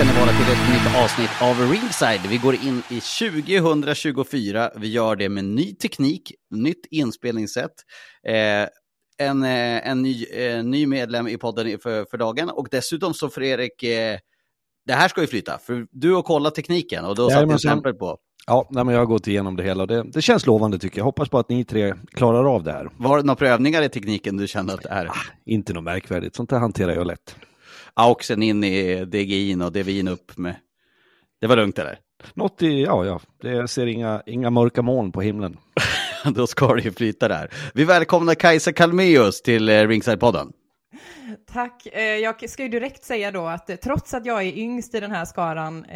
Ska ni vara till ett nytt avsnitt av Ringside. Vi går in i 2024. Vi gör det med ny teknik, nytt inspelningssätt. Eh, en, eh, en ny, eh, ny medlem i podden för, för dagen och dessutom så Fredrik, eh, det här ska ju flyta, för du har kollat tekniken och du har satt Jajamensan. exempel på. Ja, nej, men jag har gått igenom det hela och det, det känns lovande tycker jag. Hoppas på att ni tre klarar av det här. Var det några prövningar i tekniken du kände att det är? Inte något märkvärdigt, sånt där hanterar jag lätt. Ja, och sen in i DGI'n och DVI'n upp med. Det var lugnt eller? Något i, ja, ja, det, jag ser inga, inga mörka moln på himlen. Då ska det ju flyta där. Vi välkomnar Kajsa Kalmeus till eh, Ringside-podden. Tack. Eh, Jag ska ju direkt säga då att eh, trots att jag är yngst i den här skaran,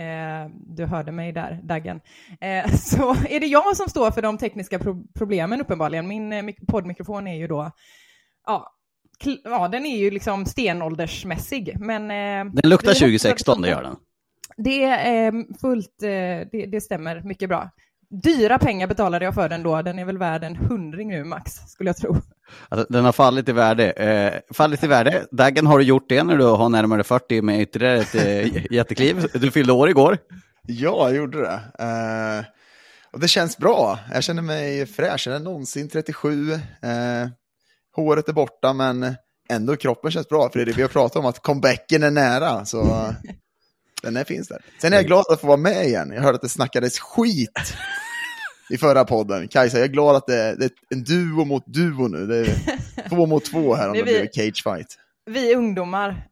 du hörde mig där, Daggen, så är det jag som står för de tekniska pro- problemen uppenbarligen. Min mik- poddmikrofon är ju då, ja, ja, den är ju liksom stenåldersmässig. Men, eh, Den luktar vi hoppas 2016, att- det gör den. Det är eh, fullt, eh, det, det stämmer mycket bra. Dyra pengar betalade jag för den då, den är väl värd en hundring nu max, skulle jag tro. Alltså, den har fallit i värde. Eh, fallit i värde. Daggen har du gjort det när du har närmare 40 med ytterligare ett eh, jättekliv. Du fyllde år igår. Ja, jag gjorde det. Eh, och det känns bra. Jag känner mig fräschare än någonsin, 37. Eh, håret är borta, men ändå kroppen känns bra. För det är det vi har pratat om, att comebacken är nära. Så den är, finns där. Sen är jag glad att få vara med igen. Jag hörde att det snackades skit i förra podden. Kajsa, jag är glad att det, det är en duo mot duo nu. Det är två mot två här om Det det, är blir cage fight. Vi ungdomar.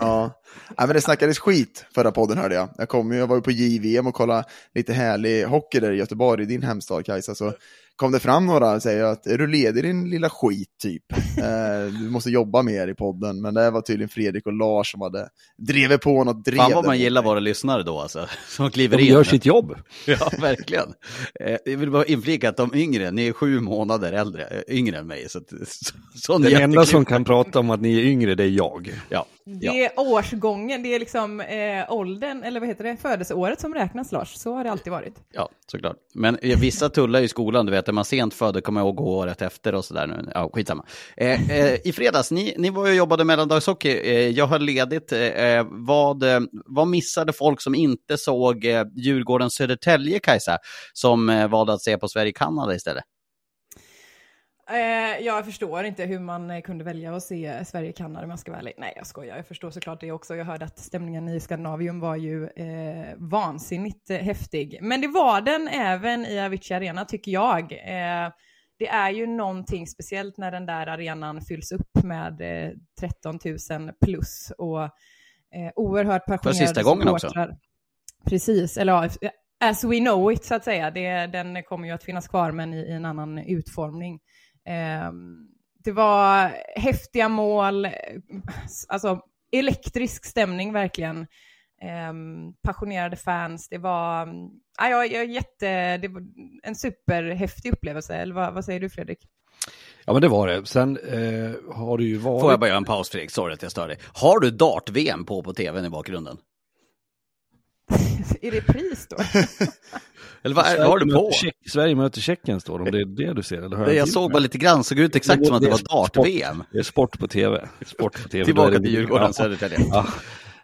Ja, Nej, men det snackades skit förra podden hörde jag. Jag, kom, jag var ju på JVM och kollade lite härlig hockey där i Göteborg, i din hemstad Kajsa. Så kom det fram några och säger att är du ledig din lilla skit typ? Eh, du måste jobba mer i podden. Men det var tydligen Fredrik och Lars som hade drivit på något drev. Fan vad man gillar våra lyssnare då alltså. Som kliver De in. gör sitt jobb. Ja, verkligen. Eh, jag vill bara inflika att de yngre, ni är sju månader äldre, eh, yngre än mig. Så, så, så Den enda som kan prata om att ni är yngre, det är jag. Ja, Det ja. är årsgången, det är liksom eh, åldern, eller vad heter det, födelseåret som räknas Lars. Så har det alltid varit. Ja, såklart. Men eh, vissa tullar i skolan, du vet, är man sent född kommer jag ihåg gå året efter och sådär. nu. Ja, skitsamma. Eh, eh, I fredags, ni, ni var ju och jobbade mellandagshockey. Eh, jag har ledigt. Eh, vad, eh, vad missade folk som inte såg eh, Djurgården Södertälje, Kajsa, som eh, valde att se på Sverige-Kanada istället? Eh, jag förstår inte hur man eh, kunde välja att se Sverige-Kanada om jag ska vara ärlig. Nej, jag skojar. Jag förstår såklart det också. Jag hörde att stämningen i Skandinavium var ju eh, vansinnigt eh, häftig. Men det var den även i Avicii Arena, tycker jag. Eh, det är ju någonting speciellt när den där arenan fylls upp med eh, 13 000 plus och eh, oerhört passionerade sista gången också. Precis, eller ja, as we know it så att säga. Det, den kommer ju att finnas kvar men i, i en annan utformning. Eh, det var häftiga mål, alltså elektrisk stämning verkligen. Eh, passionerade fans, det var, ja, jag, jag, jätte, det var en superhäftig upplevelse. Eller vad, vad säger du Fredrik? Ja men det var det. Sen eh, har det ju varit... Får jag bara göra en paus Fredrik? Sorry att jag stör dig. Har du dart-VM på på tvn i bakgrunden? I repris då? eller vad, är, vad har du på? Tjeck, Sverige möter Tjeckien står det, om det är det du ser. Eller hör jag jag såg bara lite grann, såg ut exakt som att det var dart-VM. Det är sport på tv. Sport på TV. Tillbaka det- till Djurgården, Ja. Södertälje. Ja,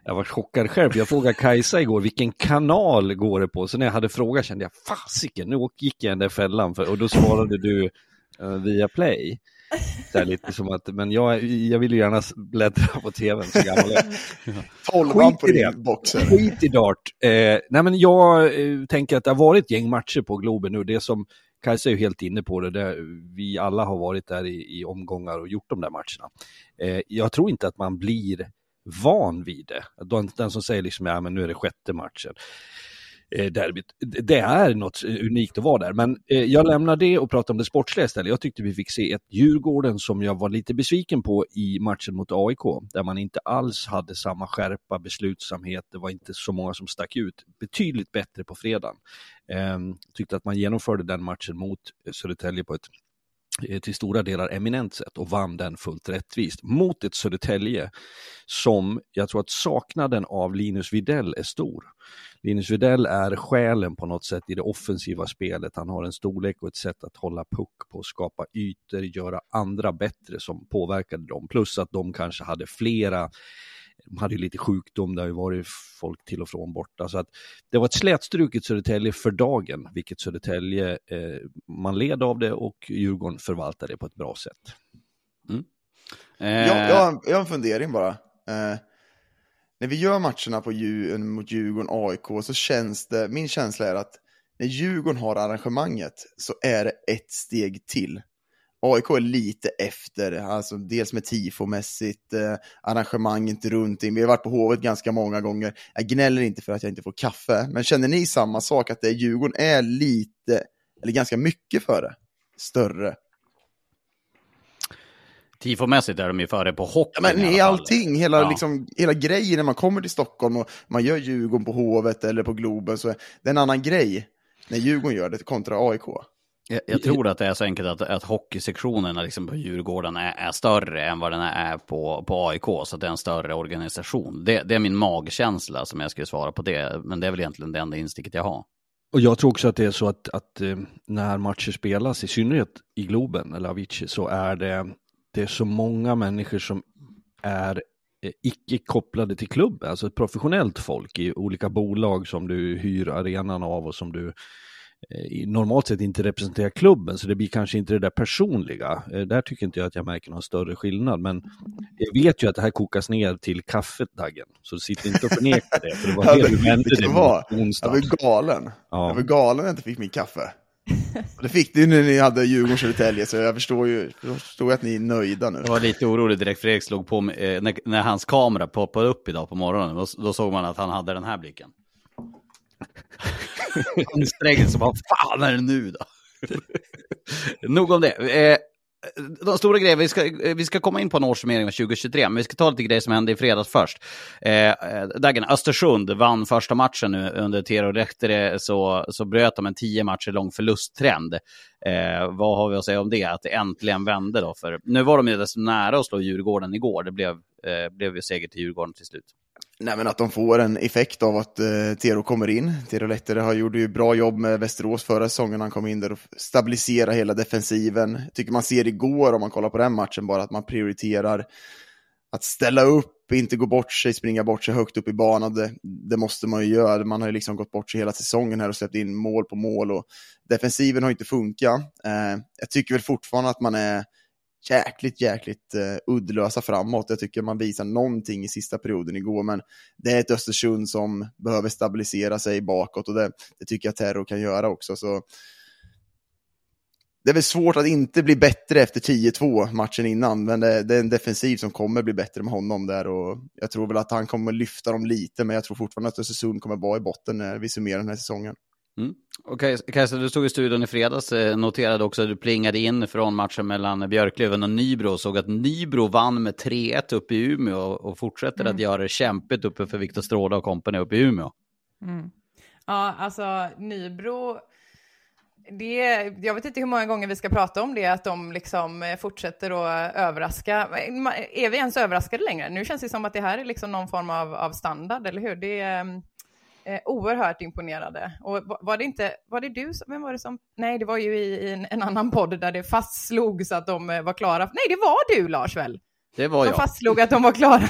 jag var chockad själv. Jag frågade Kajsa igår, vilken kanal går det på? Så när jag hade frågat kände jag, fasiken, nu gick jag i den där fällan. För, och då svarade du uh, via Play. Så här lite som att, men jag, jag vill ju gärna bläddra på tvn, så gammal är jag. Tolvan Skit på i din det. boxer. Skit i dart. Eh, nej men jag eh, tänker att det har varit gäng matcher på Globen nu. Det som Kajsa är ju helt inne på det, där vi alla har varit där i, i omgångar och gjort de där matcherna. Eh, jag tror inte att man blir van vid det. Den, den som säger liksom, ja men nu är det sjätte matchen. Eh, derbyt. Det är något unikt att vara där, men eh, jag lämnar det och pratar om det sportsliga istället. Jag tyckte vi fick se ett Djurgården som jag var lite besviken på i matchen mot AIK, där man inte alls hade samma skärpa, beslutsamhet, det var inte så många som stack ut. Betydligt bättre på fredagen. Ehm, tyckte att man genomförde den matchen mot eh, Södertälje på ett till stora delar eminent sätt och vann den fullt rättvist mot ett Södertälje som jag tror att saknaden av Linus Widell är stor. Linus Widell är själen på något sätt i det offensiva spelet. Han har en storlek och ett sätt att hålla puck på, skapa ytor, göra andra bättre som påverkade dem. Plus att de kanske hade flera de hade ju lite sjukdom, det har ju varit folk till och från borta. Så att det var ett slätstruket Södertälje för dagen, vilket Södertälje, eh, man led av det och Djurgården förvaltade det på ett bra sätt. Eh, Jag, jag, har en- jag har en fundering bara. Eh, när vi gör matcherna på Dju- mot Djurgården AIK så känns det, min känsla är att när Djurgården har arrangemanget så är det ett steg till. AIK är lite efter, alltså dels med tifomässigt, eh, arrangemanget runt in. Vi har varit på Hovet ganska många gånger. Jag gnäller inte för att jag inte får kaffe, men känner ni samma sak, att det Djurgården är lite, eller ganska mycket före, större? Tifomässigt är de ju före på hockey Ja, men i i allting, hela, Ja. liksom, hela grejen när man kommer till Stockholm och man gör Djurgården på Hovet eller på Globen så är det en annan grej när Djurgården gör det kontra AIK. Jag, jag tror att det är så enkelt att, att hockeysektionerna liksom på Djurgården är, är större än vad den är på, på AIK, så att det är en större organisation. Det, det är min magkänsla som jag skulle svara på det, men det är väl egentligen det enda insticket jag har. Och jag tror också att det är så att, att eh, när matcher spelas, i synnerhet i Globen eller Avicii, så är det, det är så många människor som är eh, icke kopplade till klubben, alltså ett professionellt folk i olika bolag som du hyr arenan av och som du eh, normalt sett inte representerar klubben, så det blir kanske inte det där personliga. Eh, Där tycker inte jag att jag märker någon större skillnad, men jag vet ju att det här kokas ner till kaffet, Daggen, så sitt inte och förneka det, för det var det du du vad? på onsdag. Jag var galen. Ja. Jag var galen när jag inte fick min kaffe. Det fick du när ni hade Djurgården Södertälje, så jag förstår ju jag förstår att ni är nöjda nu. Jag var lite orolig direkt, Fredrik slog på med, eh, när, när hans kamera poppade upp idag på morgonen, då, då såg man att han hade den här blicken. Ansträngd som vad fan är det nu då? Nog om det. Eh, Eh, de stora grejerna, vi ska, eh, vi ska komma in på en årssummering av 2023, men vi ska ta lite grejer som hände i fredags först. Eh, eh, Dagen, Östersund vann första matchen nu under Tero Lehtere, så, så bröt de en tio matcher lång förlusttrend. Eh, vad har vi att säga om det? Att det äntligen vände då? För nu var de ju desto nära att slå Djurgården igår. Det blev, eh, blev ju seger till Djurgården till slut. Nej, men att de får en effekt av att eh, Tero kommer in. Tero Lehtere har gjort ju bra jobb med Västerås förra säsongen. Han kom in där och stabiliserade hela defensiven. Tycker man ser igår, om man kollar på den matchen, bara att man prioriterar att ställa upp, inte gå bort sig, springa bort sig högt upp i banan. Det, det måste man ju göra. Man har ju liksom gått bort sig hela säsongen här och släppt in mål på mål. Och defensiven har inte funkat. Eh, jag tycker väl fortfarande att man är jäkligt, jäkligt uh, uddlösa framåt. Jag tycker man visar någonting i sista perioden igår, men det är ett Östersund som behöver stabilisera sig bakåt och det, det tycker jag Terror kan göra också. Så det är väl svårt att inte bli bättre efter 10-2 matchen innan, men det, det, är en defensiv som kommer bli bättre med honom där och jag tror väl att han kommer lyfta dem lite, men jag tror fortfarande att Östersund kommer vara i botten när vi summerar den här säsongen. Mm. Okej, okay, Kajsa, du stod i studion i fredags, eh, noterade också att du plingade in från matchen mellan Björklöven och Nybro och såg att Nybro vann med 3-1 uppe i Umeå och fortsätter mm. att göra det kämpigt uppe för Viktor Stråle och kompani uppe i Umeå. Mm. Ja, alltså Nybro, det, jag vet inte hur många gånger vi ska prata om det, att de liksom eh, fortsätter att överraska. Är vi ens överraskade längre? Nu känns det som att det här är liksom någon form av, av standard, eller hur? Det är ehm, eh, oerhört imponerade. Och var det inte, var det du, vem var det som, nej det var ju i, i en, en, annan podd där det fastslogs att de eh, var klara. Nej, det var du Lars väl? Det var jag. De fastslog att de var klara.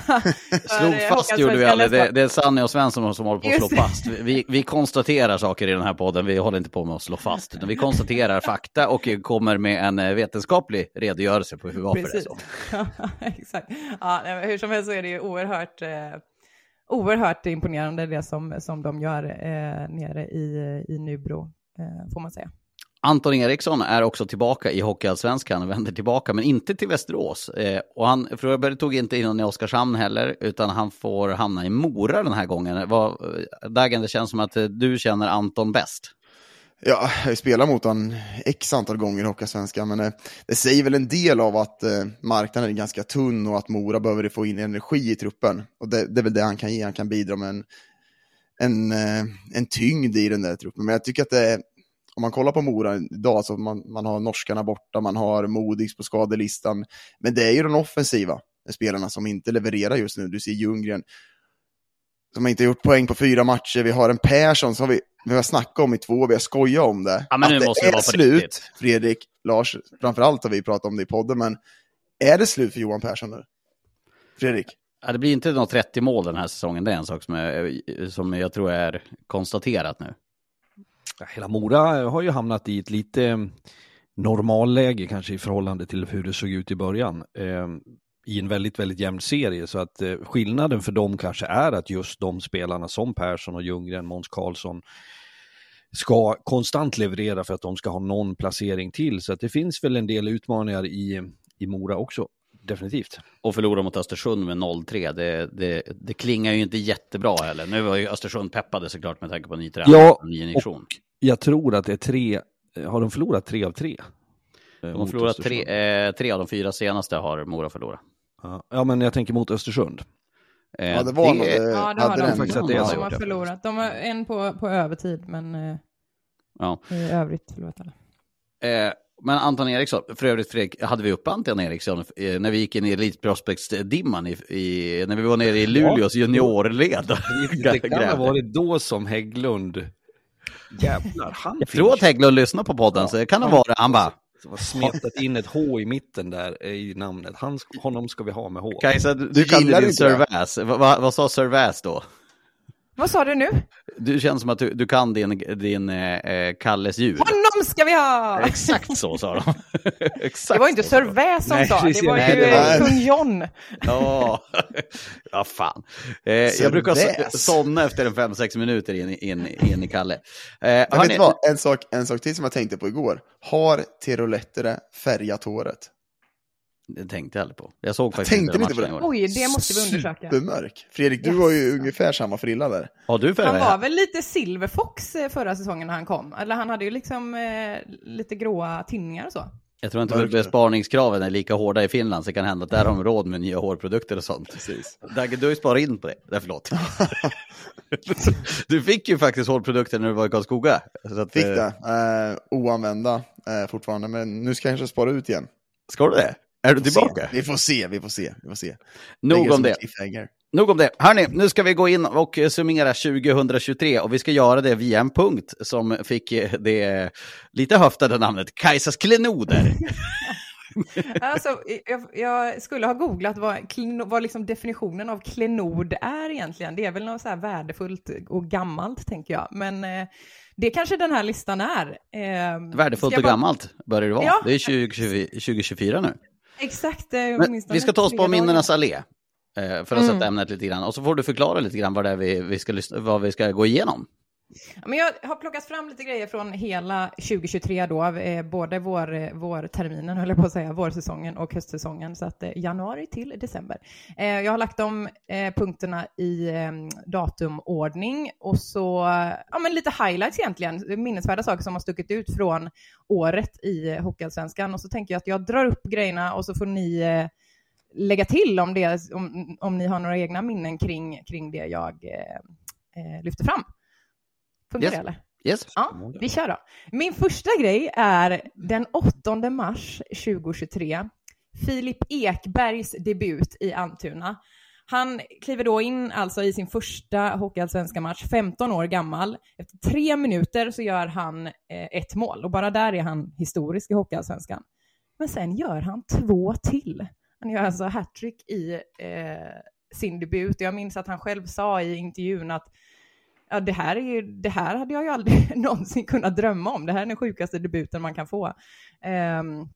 Slog fast gjorde vi aldrig. Det, det, är Sanny och Svensson som håller på att slå fast. Vi, vi konstaterar saker i den här podden. Vi håller inte på med att slå fast. Utan vi konstaterar fakta och kommer med en eh, vetenskaplig redogörelse på hur varför Precis. det är så. Exakt. Ja, hur som helst så är det ju oerhört, eh, oerhört imponerande det som, som de gör eh, nere i, i Nybro, eh, får man säga. Anton Eriksson är också tillbaka i Hockeyallsvenskan, vänder tillbaka, men inte till Västerås. Eh, och han, Fröberg tog inte in någon i Oskarshamn heller, utan han får hamna i Mora den här gången. Vad, eh, Dagen, det känns som att eh, du känner Anton bäst. Ja, jag har spelat mot honom x antal gånger i Hockeyallsvenskan, men eh, det säger väl en del av att eh, marknaden är ganska tunn och att Mora behöver få in energi i truppen. Och det, det är väl det han kan ge, han kan bidra med en, en, eh, en tyngd i den där truppen. Men jag tycker att det är om man kollar på Mora idag, så man, man har norskarna borta, man har Modigs på skadelistan, men det är ju de offensiva spelarna som inte levererar just nu. Du ser Ljunggren, som inte gjort poäng på fyra matcher, vi har en Persson som vi, vi har snackat om i två, vi har skojat om det. Ja, men nu att måste det, det är slut, riktigt. Fredrik, Lars, framförallt har vi pratat om det i podden, men är det slut för Johan Persson nu? Fredrik? Ja, det blir inte något 30 mål den här säsongen, det är en sak som, är, som jag tror är konstaterat nu hela Mora har ju hamnat i ett lite normalläge kanske i förhållande till hur det såg ut i början. Eh, i en väldigt, väldigt jämn serie. Så att eh, skillnaden för dem kanske är att just de spelarna som Persson och Ljunggren, Måns Karlsson, ska konstant leverera för att de ska ha någon placering till. Så att det finns väl en del utmaningar i, i Mora också definitivt. Och förlora mot Östersund med 0-3, det, det, det, klingar ju inte jättebra heller. Nu var ju Östersund peppade såklart med tanke på ny tränare ja, ny injektion. jag tror att det är tre, har de förlorat tre av tre? De har förlorat tre, eh, tre av de fyra senaste har Mora förlorat. Ja, men jag tänker mot Östersund. Eh, ja, det var det, ja, det har de. Faktiskt att det de har förlorat. De har en på, på övertid, men eh, ja. i övrigt förlorat alla. Eh, men Anton Eriksson, för övrigt Fredrik, hade vi upp Anton Eriksson eh, när vi gick in i Elite Prospects-dimman, i, i, när vi var nere i Luleås juniorled? Det kan ha varit då som Hägglund, jävlar, han Jag tror att Hägglund lyssnar på podden, ja, så det kan ha varit, han bara, har smetat in ett H i mitten där i namnet. Han, honom ska vi ha med H. Kajsa, du, du kan din Sir Vass. Vad, vad sa Sir Vass då? Vad sa du nu? Du känns som att du, du kan din, din eh, Kalles djur. Honom ska vi ha! Exakt så sa de. Exakt det var inte Sir Väs som sa, det var nej, ju det var... kung John. ja, ja fan. Eh, jag brukar somna efter en fem sex minuter in, in, in i Kalle. Eh, vet ni... vad? En sak, en sak till som jag tänkte på igår. Har Terolettere färgat håret? Det tänkte jag aldrig på. Jag såg faktiskt jag tänkte inte på det. Oj, det måste vi undersöka. Supermörk. Fredrik, du yes. har ju ungefär samma frilla där. Ja, du han var väl lite silverfox eh, förra säsongen när han kom? Eller han hade ju liksom eh, lite gråa tinningar och så. Jag tror inte att besparningskraven är lika hårda i Finland, så det kan hända att där har de råd med nya hårprodukter och sånt. Precis. Dagge, du har ju sparat in på det. Nej, förlåt. du fick ju faktiskt hårprodukter när du var i Karlskoga. Så att, fick det. Eh, oanvända eh, fortfarande, men nu ska jag kanske spara ut igen. Ska du det? Är du tillbaka? Vi får se, vi får se. Vi får se. Nog om det. Nog om det. Hörni, nu ska vi gå in och summera 2023 och vi ska göra det via en punkt som fick det lite höftade namnet Kajsas klenoder. alltså, jag, jag, skulle ha googlat vad, vad liksom definitionen av klenod är egentligen. Det är väl något så här värdefullt och gammalt, tänker jag. Men eh, det kanske den här listan är. Eh, värdefullt och bara... gammalt börjar det vara. Ja. Det är 20, 2024 nu. Exakt. vi ska ta oss på minnenas allé. Eh, för att mm. sätta ämnet lite grann. Och så får du förklara lite grann vad, det är vi, vi, ska, vad vi ska gå igenom. Men jag har plockat fram lite grejer från hela 2023 då, eh, både vår, vår vårterminen, höll jag på att säga, vårsäsongen och höstsäsongen, så att eh, januari till december. Jag har lagt de punkterna i ehm, datumordning och så, ja men lite highlights egentligen, minnesvärda saker som har stuckit ut från året i Hockeyallsvenskan och så tänker jag att jag drar upp grejerna och så får ni lägga till om, det, om, om ni har några egna minnen kring, kring det jag eh, lyfter fram. Funkar Yes. det eller? Yes. Ja, vi kör då. Min första grej är den 8 mars 2023. Filip Ekbergs debut i Almtuna. Han kliver då in alltså i sin första hockeyallsvenska match, 15 år gammal. Efter tre minuter så gör han eh, ett mål och bara där är han historisk i hockeyallsvenskan. Men sen gör han två till. Han gör alltså hattrick i eh, sin debut. Jag minns att han själv sa i intervjun att ja, det, här är ju, det här hade jag ju aldrig någonsin kunnat drömma om. Det här är den sjukaste debuten man kan få. Ehm,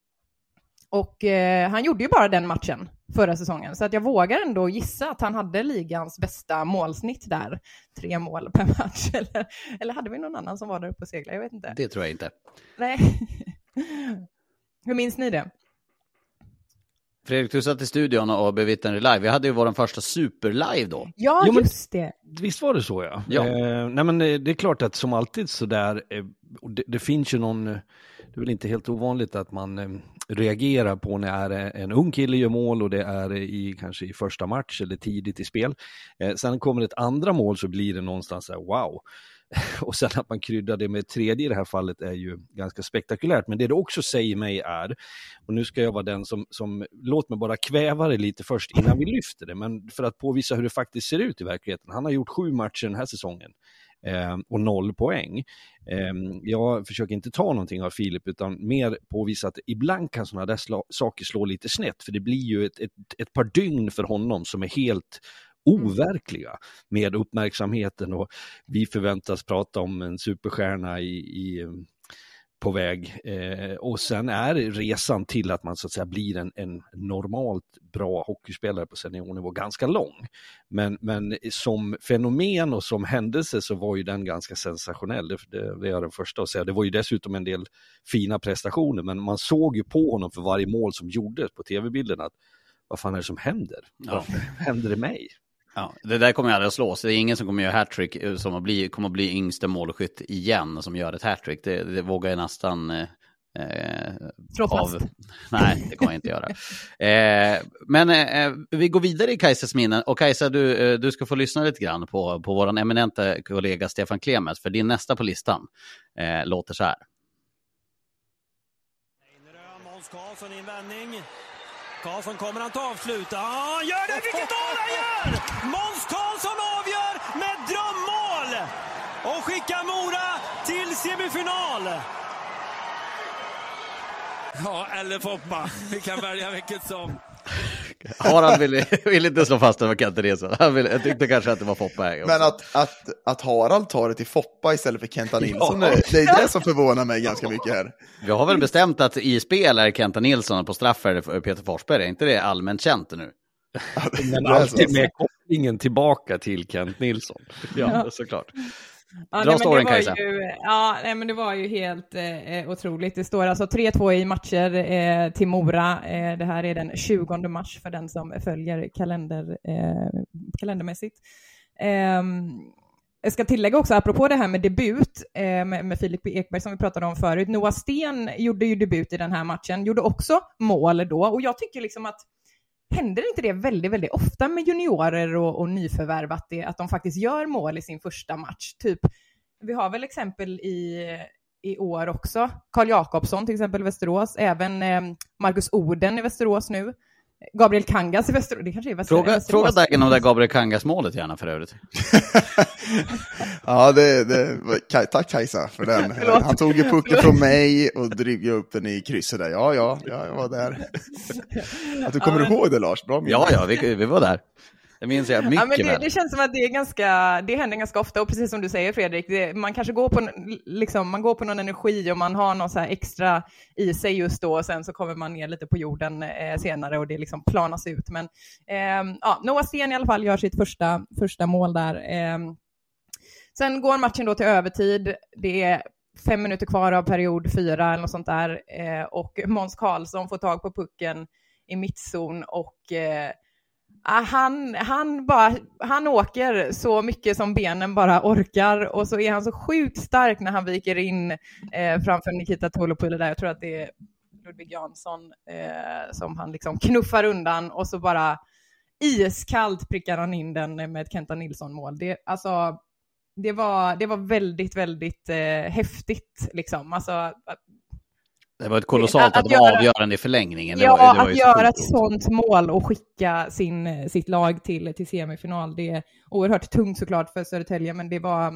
och eh, han gjorde ju bara den matchen förra säsongen, så att jag vågar ändå gissa att han hade ligans bästa målsnitt där. Tre mål per match, eller, eller hade vi någon annan som var där uppe och seglade? Jag vet inte. Det tror jag inte. Nej. Hur minns ni det? Fredrik, du satt i studion och bevittnade live. Vi hade ju vår första superlive då. Ja, Jo, men- just det. Visst var det så ja. Ja. Eh, nej men eh, det är klart att som alltid så där, eh, det, det finns ju någon, eh, det är väl inte helt ovanligt att man eh, reagerar på när en ung kille gör mål och det är i kanske i första match eller tidigt i spel. Eh, sen kommer ett andra mål så blir det någonstans så här wow. Och sen att man kryddar det med tredje i det här fallet är ju ganska spektakulärt. Men det det också säger mig är, och nu ska jag vara den som, som låt mig bara kväva det lite först innan vi lyfter det, men för att påvisa hur det faktiskt ser ut i verkligheten. Han har gjort sju matcher den här säsongen eh, och noll poäng. Eh, jag försöker inte ta någonting av Filip utan mer påvisa att ibland kan sådana där sla- saker slå lite snett för det blir ju ett, ett, ett par dygn för honom som är helt overkliga med uppmärksamheten och vi förväntas prata om en superstjärna i, i på väg eh, och sen är resan till att man så att säga blir en, en normalt bra hockeyspelare på seniornivå ganska lång. Men, men som fenomen och som händelse så var ju den ganska sensationell, det, det, det är jag den första att säga. Det var ju dessutom en del fina prestationer men man såg ju på honom för varje mål som gjordes på tv-bilden att vad fan är det som händer? Ja. Varför händer det mig? Ja, det där kommer ju aldrig att slås. Det är ingen som kommer göra hattrick eh, som att bli, kommer att bli yngste målskytt igen som gör ett hattrick. Det, det vågar jag nästan eh, eh, fast. Nej, det kommer jag inte göra. Eh, men eh, vi går vidare i Kajsas minnen. Och Kajsa, du, eh, du ska få lyssna lite grann på, på vår eminenta kollega Stefan Klemet. För din nästa på listan eh, låter så här. Måns Karlsson i en vändning. Karlsson kommer han ta avslut? Han gör det! Vilket mål han gör! Måns Karlsson avgör med drömmål! Och skickar Mora till semifinal! Ja, eller Foppa. Vi kan välja vilket som. Harald vill, vill inte slå fast det var Kent Nilsson. Han vill, jag tyckte kanske att det var Foppa. här också. Men att, att, att Harald tar det till Foppa istället för Kenta Nilsson, det, det är det som förvånar mig ganska mycket här. Vi har väl bestämt att i spel är Kenta Nilsson och på straff är det Peter Forsberg. Är inte det allmänt känt nu? Men alltid med kopplingen tillbaka till Kent Nilsson. Ja, såklart. Ja, Dra storyn, det var Kajsa. ju, ja, nej, men det var ju helt eh, otroligt. Det står alltså 3-2 i matcher eh, till Mora. Eh, det här är den 20 mars för den som följer kalender, eh, kalendermässigt. Ehm, jag ska tillägga också, apropå det här med debut eh, med, med Filip Ekberg som vi pratade om förut. Noah Sten gjorde ju debut i den här matchen, gjorde också mål då. Och jag tycker liksom att händer inte det väldigt, väldigt ofta med juniorer och, och nyförvärv att, det, att de faktiskt gör mål i sin första match? Typ, vi har väl exempel i, i år också. Karl Jakobsson till exempel i Västerås, även eh, Marcus Oden i Västerås nu. Gabriel Kangas i Västerås, det kanske är Västerås. Fråga, Västerås. fråga Dagen om det Gabriel Kangas-målet gärna för övrigt. Ja, det, det, tack Kajsa för den. Han tog ju pucken från mig och drygade upp den i krysset där. Ja, ja, ja jag var där. Att du kommer Ja, men- ihåg det Lars, bra minne. Ja, ja, vi, vi var där. Det minns jag mycket Ja, men det, det känns som att det, är ganska, det händer ganska ofta och precis som du säger Fredrik, det, man kanske går på, liksom, man går på någon energi och man har något så extra i sig just då och sen så kommer man ner lite på jorden eh, senare och det liksom planas ut. Men ehm, ja, Noah Sten i alla fall gör sitt första, första mål där. Ehm, Sen går matchen då till övertid. Det är fem minuter kvar av period fyra eller något sånt där. Eh, och Måns Karlsson får tag på pucken i mittzon och eh, Ah, han, han, bara, han åker så mycket som benen bara orkar och så är han så sjukt stark när han viker in eh, framför Nikita Tolopilo där. Jag tror att det är Ludvig Jansson eh, som han liksom knuffar undan och så bara iskallt prickar han in den med ett Kenta Nilsson-mål. Det, alltså, det, var, det var väldigt, väldigt eh, häftigt. Liksom. Alltså, det var ett kolossalt att, att, att göra, avgörande i förlängningen. Ja, var, var att göra ett sånt mål och skicka sin, sitt lag till, till semifinal. Det är oerhört tungt såklart för Södertälje, men det var,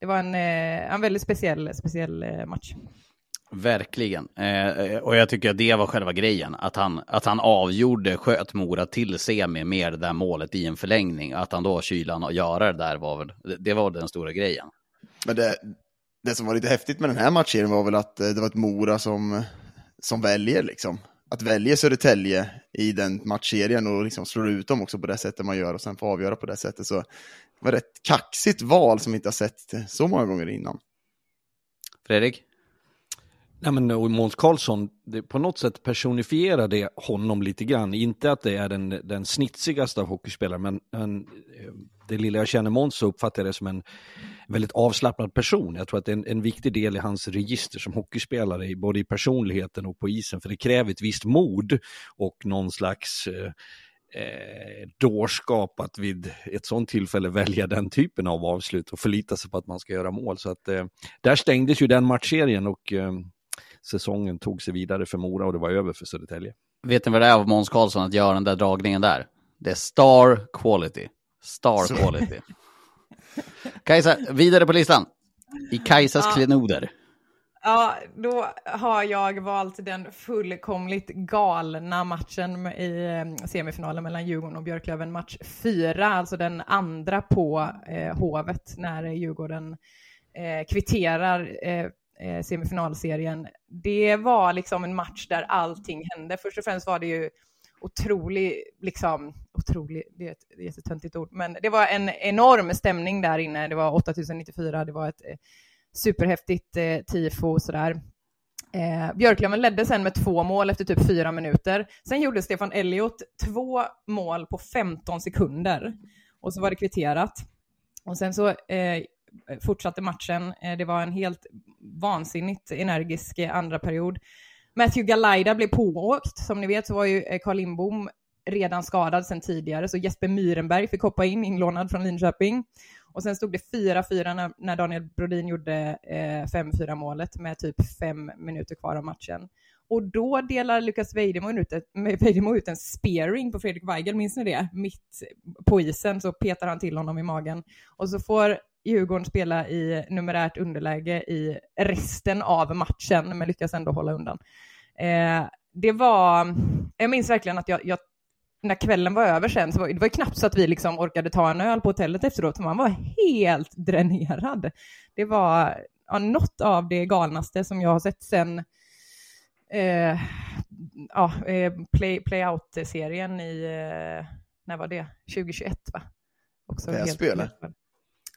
det var en, eh, en väldigt speciell, speciell eh, match. Verkligen. Eh, och jag tycker att det var själva grejen. Att han, att han avgjorde, sköt Mora till semi med det där målet i en förlängning. Att han då kylan och göra det där var väl, det var den stora grejen. Men det, det som var lite häftigt med den här matchen var väl att eh, det var ett Mora som, som väljer liksom. Att välja Södertälje i den matchserien och liksom slår ut dem också på det sättet man gör och sen får avgöra på det sättet. Så det var ett kaxigt val som vi inte har sett så många gånger innan. Fredrik? Nej, men Måns Karlsson, det, på något sätt personifierar det honom lite grann. Inte att det är den, den snitsigaste av hockeyspelare, men, men eh, det lilla jag känner Måns så uppfattar jag det som en väldigt avslappnad person. Jag tror att det är en, en viktig del i hans register som hockeyspelare, både i personligheten och på isen, för det kräver ett visst mod och någon slags eh, eh, dårskap att vid ett sånt tillfälle välja den typen av avslut och förlita sig på att man ska göra mål. Så att eh, där stängdes ju den matchserien och eh, säsongen tog sig vidare för Mora och det var över för Södertälje. Vet ni vad det är av Måns Karlsson att göra den där dragningen där? Det är star quality. Star Så. quality. Kajsa, vidare på listan. I Kajsas ja. klenoder. Ja, då har jag valt den fullkomligt galna matchen i eh, semifinalen mellan Djurgården och Björklöven, match fyra, alltså den andra på eh, Hovet när Djurgården eh, kvitterar eh, eh, semifinalserien. Det var liksom en match där allting hände. Först och främst var det ju otrolig, liksom, otrolig, det är ett jättetöntigt ord, men det var en enorm stämning där inne. Det var 8094, det var ett eh, superhäftigt eh, tifo sådär. Eh, Björklöven ledde sen med två mål efter typ fyra minuter. Sen gjorde Stefan Elliot två mål på 15 sekunder och så var det kvitterat. Och sen så eh, Eh, fortsatte matchen. Eh, det var en helt vansinnigt energisk eh, andra period. Matthew Galaida blev pååkt. Som ni vet så var ju Carl Lindbom redan skadad sedan tidigare, så Jesper Myrenberg fick hoppa in, inlånad från Linköping. Och sen stod det 4-4 när, när, Daniel Brodin gjorde eh, 5-4 målet med typ fem minuter kvar av matchen. Och då delar Lukas Vejdemo ut, Vejdemo ut en spearing på Fredrik Weigel, minns ni det? Mitt på isen så petar han till honom i magen. Och så får Djurgården spela i numerärt underläge i resten av matchen, men lyckas ändå hålla undan. Eh, det var, jag minns verkligen att jag, jag när kvällen var över sen, så var, det var knappt så att vi liksom orkade ta en öl på hotellet efteråt, man var helt dränerad. Det var ja, något av det galnaste som jag har sett sen eh, ja, eh, play, play Out-serien i, eh, när var det? 2021 va? Också Väsby eller?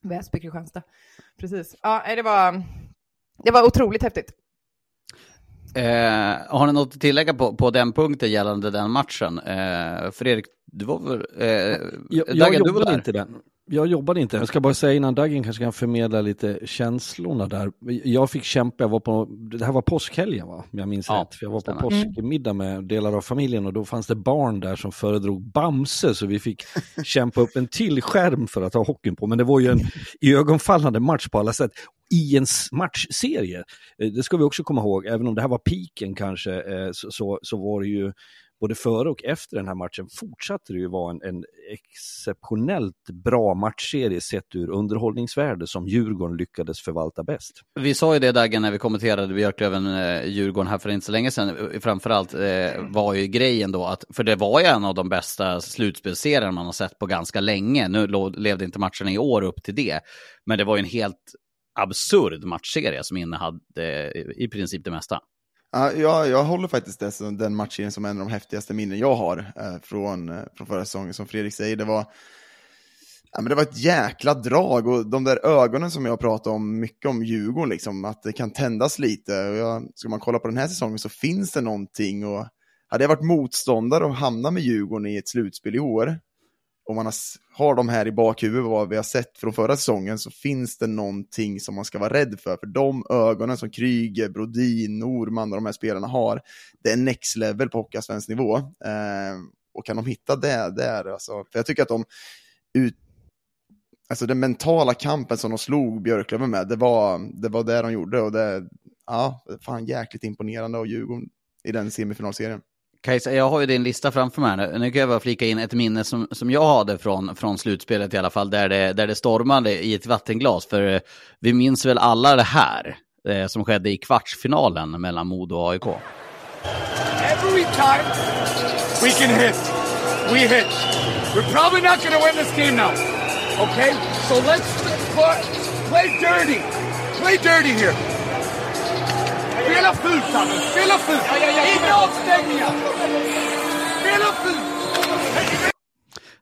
Väsby, Kristianstad. Precis. Ja, det var, det var otroligt häftigt. Eh, har ni något att tillägga på, på den punkten gällande den matchen? Eh, Fredrik, du var väl... Eh, jag, jag jobbade inte den. Jag jobbade inte. Jag ska bara säga innan Dagen kanske kan förmedla lite känslorna där. Jag fick kämpa, jag var på, det här var påskhelgen va, om jag minns ja, rätt. För jag var på påskmiddag med delar av familjen och då fanns det barn där som föredrog Bamse så vi fick kämpa upp en till skärm för att ha hockeyn på. Men det var ju en ögonfallande match på alla sätt i en matchserie. Eh, det ska vi också komma ihåg, även om det här var piken kanske, eh, så, så, så var det ju både före och efter den här matchen fortsatte det ju vara en, en exceptionellt bra matchserie sett ur underhållningsvärde som Djurgården lyckades förvalta bäst. Vi sa ju det Dagge, när vi kommenterade Björklöven-Djurgården eh, här för inte så länge sedan. Eh, framförallt eh, var ju grejen då att, för det var ju en av de bästa slutspelserierna man har sett på ganska länge. Nu levde inte matcherna i år upp till det, men det var ju en helt absurd matchserie som innehade eh, i princip det mesta. Ja, jag, jag håller faktiskt det, den matchen som en av de häftigaste minnen jag har eh, från, eh, från förra säsongen. Som Fredrik säger, det var Ja, men det var ett jäkla drag och de där ögonen som jag pratar om mycket om Djurgården, liksom, att det kan tändas lite. Och jag, ska man kolla på den här säsongen så finns det någonting. Och hade jag varit motståndare och hamnat med Djurgården i ett slutspel i år, om man har, de här i bakhuvudet, vad vi har sett från förra säsongen, så finns det någonting som man ska vara rädd för. För de ögonen som Kryger, Brodin, Norman och de här spelarna har, det är next level på Hockeysvensk nivå. Eh, och kan de hitta det där, alltså, för jag tycker att de ut, alltså den mentala kampen som de slog Björklöven med, det var, det var det de gjorde och det, ja, fan jäkligt imponerande av Djurgården i den semifinalserien. Kajsa, jag har ju din lista framför mig nu. Nu kan jag bara flika in ett minne som, som jag hade från, från slutspelet i alla fall, där det, där det stormade i ett vattenglas. För eh, vi minns väl alla det här eh, som skedde i kvartsfinalen mellan Modo och AIK. Every time we can hit, we hit. We're probably not going to win this game now. Okay? So let's play dirty. Play dirty here. Spela fult, Sanne! Spela fult! Inga avstängningar! Spela fult!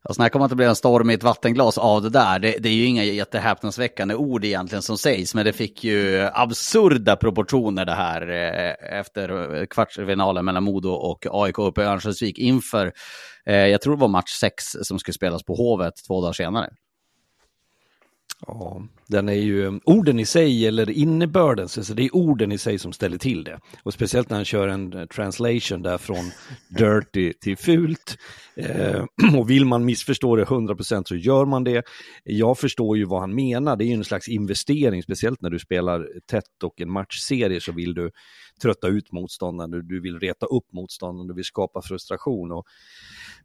Jag snackar om att det blir en storm i ett vattenglas av det där. Det, det är ju inga jättehäpnadsväckande ord egentligen som sägs, men det fick ju absurda proportioner det här eh, efter kvartsfinalen mellan Modo och AIK uppe i Örnsköldsvik inför, eh, jag tror det var match 6 som skulle spelas på Hovet två dagar senare. Ja, den är ju eh, orden i sig eller innebörden, så det är orden i sig som ställer till det. Och speciellt när han kör en eh, translation där från dirty till fult. Eh, och vill man missförstå det 100% så gör man det. Jag förstår ju vad han menar, det är ju en slags investering, speciellt när du spelar tätt och en matchserie så vill du trötta ut motståndaren, du vill reta upp motståndaren, du vill skapa frustration. Och,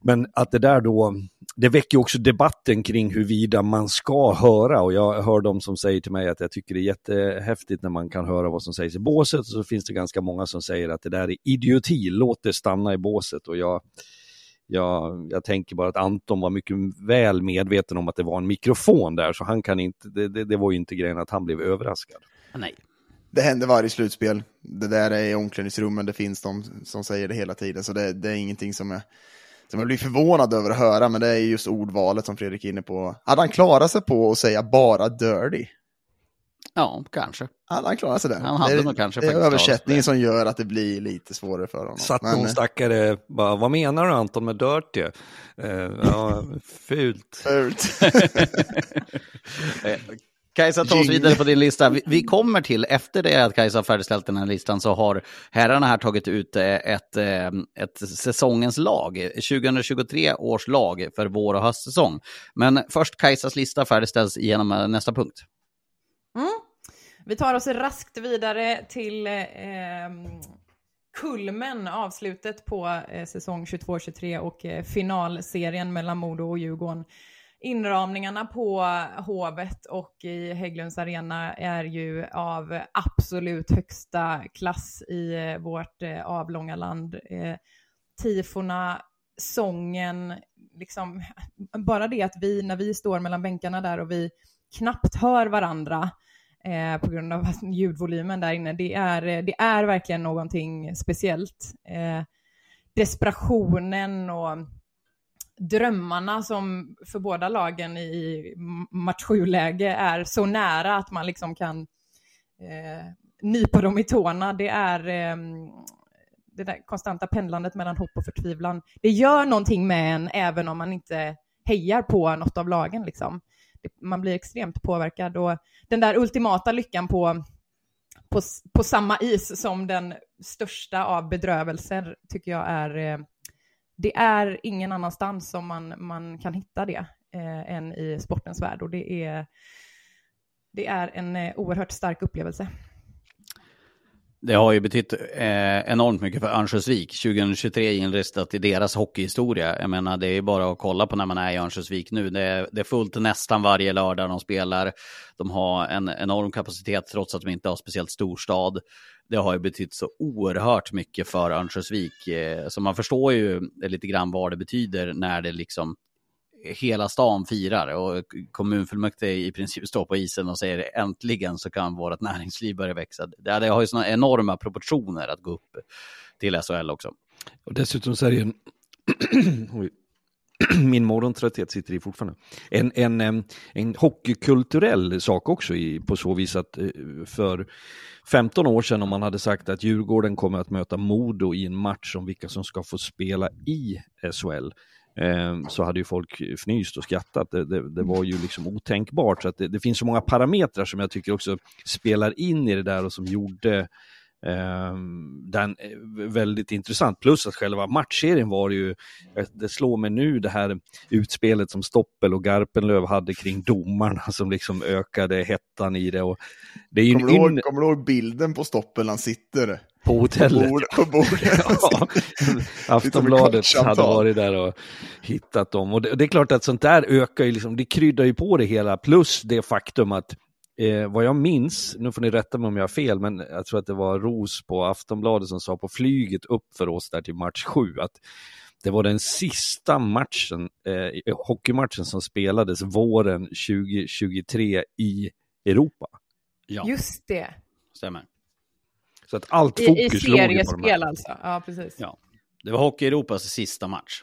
men att det där då, det väcker också debatten kring huruvida man ska höra och jag hör de som säger till mig att jag tycker det är jättehäftigt när man kan höra vad som sägs i båset och så finns det ganska många som säger att det där är idioti, låt det stanna i båset och jag jag, jag tänker bara att Anton var mycket väl medveten om att det var en mikrofon där, så han kan inte, det, det, det var ju inte grejen att han blev överraskad. Nej. Det händer varje slutspel. Det där är i omklädningsrummen, det finns de som säger det hela tiden, så det, det är ingenting som jag, som jag blir förvånad över att höra, men det är just ordvalet som Fredrik är inne på. Hade han klarat sig på att säga bara dirty? Ja, kanske. Hade han klarat sig där? Han hade det, nog kanske det är översättningen som gör att det blir lite svårare för honom. Satt Men- någon stackare, bara, vad menar du Anton med dirty? Eh, ja, fult. Fult. Kajsa, ta oss vidare på din lista. Vi, kommer till, efter det att Kajsa har färdigställt den här listan, så har herrarna här tagit ut eh, ett, eh, ett säsongens lag. 2023 års lag för vår och höstsäsong. Men först Kajsas lista färdigställs genom eh, nästa punkt. Mm. Vi tar oss raskt vidare till eh, kulmen, avslutet på eh, säsong 22-23 och eh, finalserien mellan Modo och Djurgården. Inramningarna på Hovet och i Hägglunds arena är ju av absolut högsta klass i eh, vårt eh, avlånga land. Eh, Tifona, sången, liksom bara det att vi, när vi står mellan bänkarna där och vi knappt hör varandra eh, på grund av ljudvolymen där inne, det är, det är verkligen någonting speciellt. Eh, desperationen och drömmarna som för båda lagen i match 7-läge är så nära att man liksom kan eh, nypa dem i tårna. Det är eh, det där konstanta pendlandet mellan hopp och förtvivlan. Det gör någonting med en även om man inte hejar på något av lagen. Liksom. Man blir extremt påverkad och den där ultimata lyckan på, på, på samma is som den största av bedrövelser tycker jag är eh, det är ingen annanstans som man, man kan hitta det eh, än i sportens värld och det är, det är en eh, oerhört stark upplevelse. Det har ju betytt eh, enormt mycket för Örnsköldsvik. 2023 är inristat i deras hockeyhistoria. Jag menar, det är bara att kolla på när man är i Örnsköldsvik nu. Det är, det är fullt nästan varje lördag de spelar. De har en enorm kapacitet trots att de inte har speciellt stor stad. Det har ju betytt så oerhört mycket för Örnsköldsvik. Eh, så man förstår ju lite grann vad det betyder när det liksom eh, hela stan firar och eh, kommunfullmäktige i princip står på isen och säger äntligen så kan vårt näringsliv börja växa. Det, det har ju sådana enorma proportioner att gå upp till SHL också. Och dessutom så är det ju en... Min morgontrötthet sitter i fortfarande. En, en, en, hockeykulturell sak också i, på så vis att eh, för 15 år sedan om man hade sagt att Djurgården kommer att möta Modo i en match om vilka som ska få spela i SHL ehm, så hade ju folk fnyst och skrattat. Det, det, det var ju liksom otänkbart. Så att det, det, finns så många parametrar som jag tycker också spelar in i det där och som gjorde den är väldigt intressant. Plus att själva matchserien var ju, det slår mig nu det här utspelet som Stoppel och Garpenlöv hade kring domarna som liksom ökade hettan i det. Och det är kommer, du ihåg, kommer du ihåg bilden på Stoppel han sitter? På hotellet. På bordet. ja. Aftonbladet hade varit där och hittat dem. Och det, det, är klart att sånt där ökar ju, liksom, det kryddar ju på det hela. Plus det faktum att Eh, vad jag minns, nu får ni rätta mig om jag har fel, men jag tror att det var Ros på Aftonbladet som sa på flyget upp för oss där till match sju att det var den sista matchen, eh, hockeymatchen som spelades våren 2023 i Europa. Ja. Just det. Stämmer. Så att allt fokus I, i seriespel alltså? Ja, precis. Ja. Det var Hockey Europas sista match.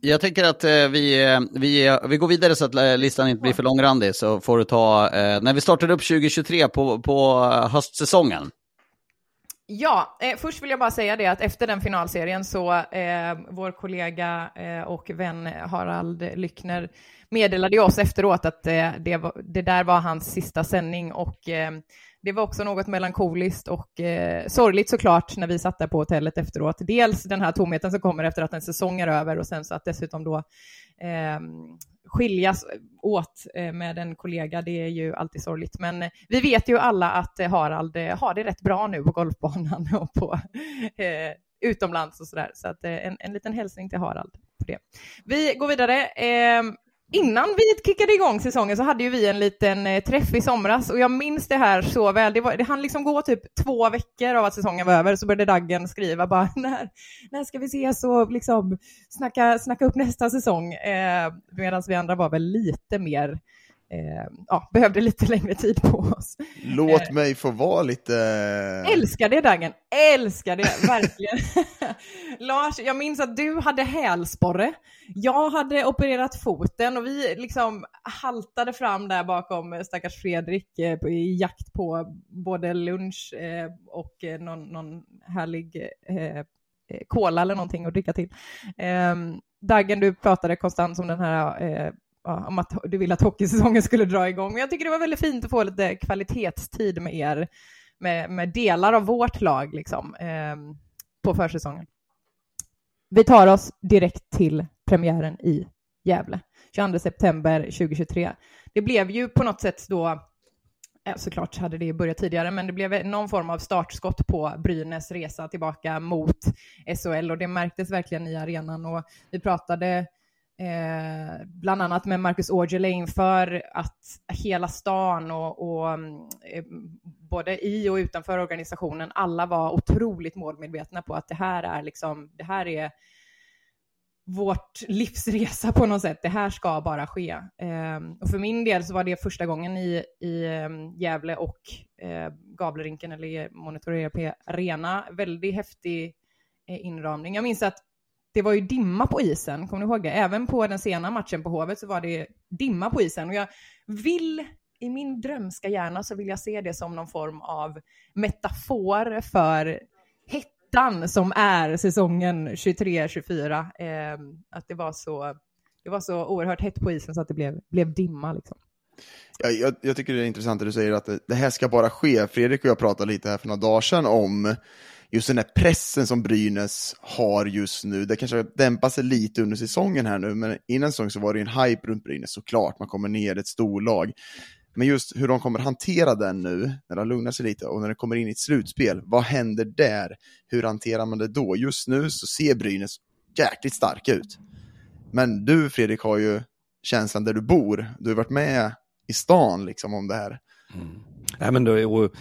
jag tänker att eh, vi, eh, vi, eh, vi går vidare så att eh, listan inte blir för långrandig. Så får du ta, eh, när vi startar upp 2023 på, på höstsäsongen. Ja, eh, först vill jag bara säga det att efter den finalserien så eh, vår kollega eh, och vän Harald Lyckner meddelade oss efteråt att det, var, det, där var hans sista sändning och det var också något melankoliskt och eh, sorgligt såklart när vi satt där på hotellet efteråt. Dels den här tomheten som kommer efter att en säsong är över och sen så att dessutom då eh, skiljas åt eh, med en kollega, det är ju alltid sorgligt. Men eh, vi vet ju alla att eh, Harald eh, har det rätt bra nu på golfbanan och på eh, utomlands och sådär. Så att eh, en, en liten hälsning till Harald på det. Vi går vidare. Ehm, Innan vi kickade igång säsongen så hade ju vi en liten eh, träff i somras och jag minns det här så väl. Det, var, det hann liksom gå typ två veckor av att säsongen var över så började Daggen skriva bara när, när ska vi ses och liksom snacka, snacka upp nästa säsong. Eh, Medan vi andra var väl lite mer eh, ja, behövde lite längre tid på oss. Låt eh, mig få vara lite... Älskar det Dagen, älskar det, verkligen. Lars, jag minns att du hade hälsporre. Jag hade opererat foten och vi liksom haltade fram där bakom stackars Fredrik eh, i jakt på både lunch eh, och eh, någon, någon härlig eh, cola eller någonting att dricka till. Eh, Dagen, du pratade konstant om den här eh, om att du ville att hockeysäsongen skulle dra igång. Men jag tycker det var väldigt fint att få lite kvalitetstid med er, med, med delar av vårt lag liksom, eh, på försäsongen. Vi tar oss direkt till premiären i Gävle, 22 september 2023. Det blev ju på något sätt då såklart hade det börjat tidigare, men det blev någon form av startskott på Brynäs resa tillbaka mot SHL och det märktes verkligen i arenan och vi pratade Eh, bland annat med Marcus Aujalay inför att hela stan och, och mm, eh, både i och utanför organisationen, alla var otroligt målmedvetna på att det här är liksom, det här är vårt livsresa på något sätt. Det här ska bara ske. Eh, och för min del så var det första gången i, i ehm, Gävle och eh, Gavlerinken eller Monitor ERP Arena. Väldigt häftig eh, inramning. Jag minns att det var ju dimma på isen, kommer ni ihåg det? Även på den sena matchen på Hovet så var det dimma på isen och jag vill i min drömska hjärna så vill jag se det som någon form av metafor för hettan som är säsongen 23-24. Eh, att det var, så, det var så oerhört hett på isen så att det blev, blev dimma. Liksom. Jag, jag, jag tycker det är intressant att du säger att det, det, här ska bara ske. Fredrik och jag pratade lite här för några dagar sedan om just den här pressen som Brynäs har just nu. Det kanske dämpar sig lite under säsongen här nu, men innan säsongen så var det en hype runt Brynäs såklart. Man kommer ner ett storlag. Men just hur de kommer hantera den nu, när de lugnar sig lite och när det kommer in i ett slutspel, vad händer där? Hur hanterar man det då? Just nu så ser Brynäs jäkligt starka ut. Men du Fredrik har ju känslan där du bor. Du har varit med i stan liksom om det här. Mm. Nej, men då, och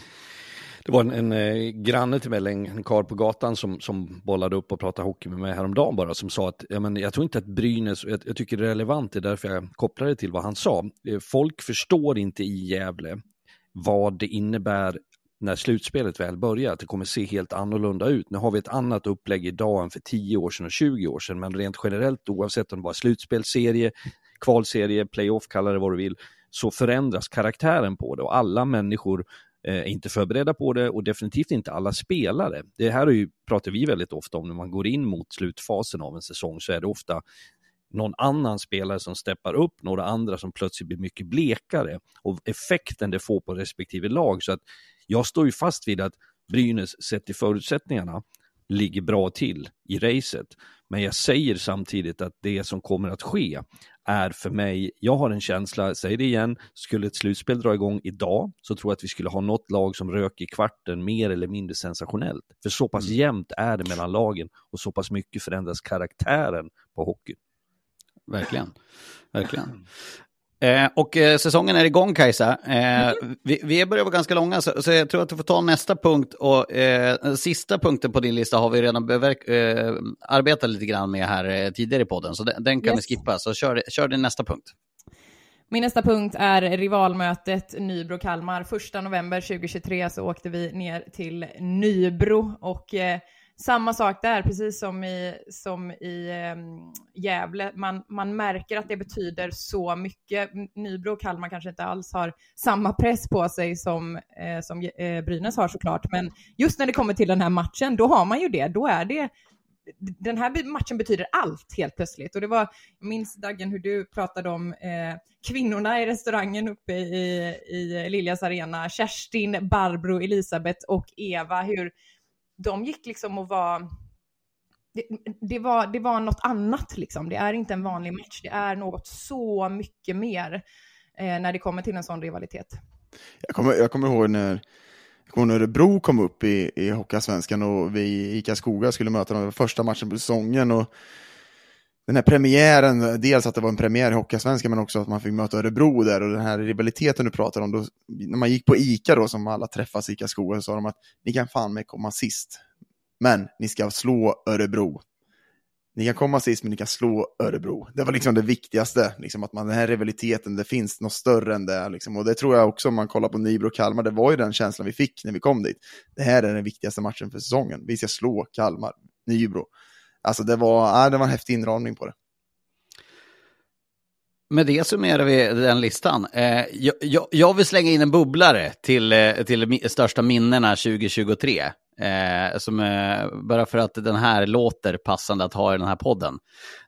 det var en, en eh, granne till mig, en, en karl på gatan som, som bollade upp och pratade hockey med mig häromdagen bara, som sa att ja, men jag tror inte att Brynäs, jag, jag tycker det är relevant, det är därför jag kopplar det till vad han sa. Eh, folk förstår inte i Gävle vad det innebär när slutspelet väl börjar, att det kommer se helt annorlunda ut. Nu har vi ett annat upplägg idag än för 10 år sedan och 20 år sedan, men rent generellt oavsett om det var slutspelsserie, kvalserie, playoff, kalla det vad du vill, så förändras karaktären på det och alla människor är inte förberedda på det och definitivt inte alla spelare. Det här är ju, pratar vi väldigt ofta om när man går in mot slutfasen av en säsong så är det ofta någon annan spelare som steppar upp, några andra som plötsligt blir mycket blekare och effekten det får på respektive lag. Så att jag står ju fast vid att Brynäs, sett till förutsättningarna, ligger bra till i racet. Men jag säger samtidigt att det som kommer att ske är för mig, jag har en känsla, säg det igen, skulle ett slutspel dra igång idag så tror jag att vi skulle ha något lag som rök i kvarten mer eller mindre sensationellt. För så pass mm. jämnt är det mellan lagen och så pass mycket förändras karaktären på hockey. Verkligen, verkligen. Eh, och eh, säsongen är igång Kajsa. Eh, mm. vi, vi börjar vara ganska långa så, så, jag tror att du får ta nästa punkt. Och eh, sista punkten på din lista har vi redan eh, arbetat lite grann med här eh, tidigare i podden. Så den, den kan yes. vi skippa. Så kör, kör din nästa punkt. Min nästa punkt är rivalmötet Nybro-Kalmar. Första november 2023 så åkte vi ner till Nybro och eh, samma sak där, precis som i, som i um, Gävle. Man, man märker att det betyder så mycket. Nybro och Kalmar kanske inte alls har samma press på sig som, eh, som eh, Brynäs har såklart, men just när det kommer till den här matchen, då har man ju det. Då är det den här matchen betyder allt helt plötsligt. Och det var, jag minns Daggen hur du pratade om eh, kvinnorna i restaurangen uppe i, i Liljas arena, Kerstin, Barbro, Elisabeth och Eva, hur de gick liksom och var det, det, var, det var något annat liksom. Det är inte en vanlig match. Det är något så mycket mer eh, när det kommer till en sån rivalitet. Jag kommer, jag kommer ihåg när, Örebro kom upp i, i Hockeyallsvenskan och vi i Karlskoga skulle möta dem första matchen på säsongen. Och den här premiären, dels att det var en premiär i Hockeyallsvenskan men också att man fick möta Örebro där och den här rivaliteten du pratar om, då, när man gick på ICA då som alla träffas i ICA så sa de att ni kan fan med komma sist, men ni ska slå Örebro. Ni kan komma sist men ni kan slå Örebro. Det var liksom det viktigaste, liksom att man, den här rivaliteten, det finns något större än det. Liksom. Och det tror jag också om man kollar på Nybro och Kalmar, det var ju den känslan vi fick när vi kom dit. Det här är den viktigaste matchen för säsongen. Vi ska slå Kalmar, Nybro. Alltså det var, äh, det var en häftig inramning på det. Med det summerar vi den listan. Eh, jag, jag, jag, vill slänga in en bubblare till, eh, till största minnena 2023. Eh, som, eh, bara för att den här låter passande att ha i den här podden.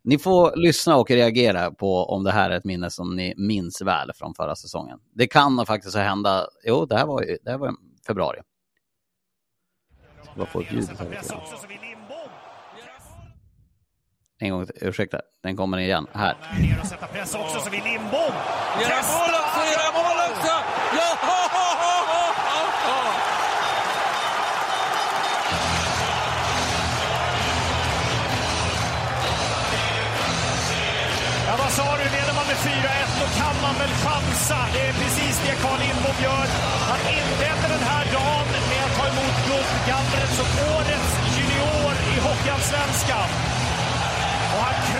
Ni får lyssna och reagera på om det här är ett minne som ni minns väl från förra säsongen. Det kan faktiskt hända, jo det här var, det här var februari. Vad får ett ljud här? En gång till, ursäkta, den kommer igen. Här. Ner och sätta press också, så vill Lindbom Göra mål också! Ja! Ja, vad sa du? Leder man med 4-1 då kan man väl chansa. Det är precis det Carl Lindbom gör. Han inleder den här dagen med att ta emot guldgallret som årets junior i Hockeyallsvenskan.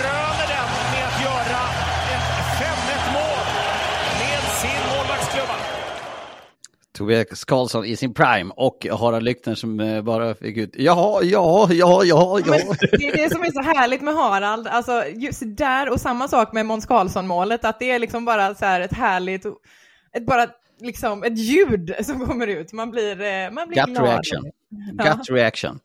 Kröner den med att göra ett 5-1 mål med sin målvaktsklubba. Tobias Karlsson i sin prime och Harald Lyckner som eh, bara fick ut ja, ja, ja, ja, ja. Men det är det som är så härligt med Harald, alltså just där och samma sak med Måns Karlsson-målet, att det är liksom bara så här ett härligt, ett bara liksom ett ljud som kommer ut. Man blir, eh, man blir Gut glad. reaction. Ja. Gut reaction.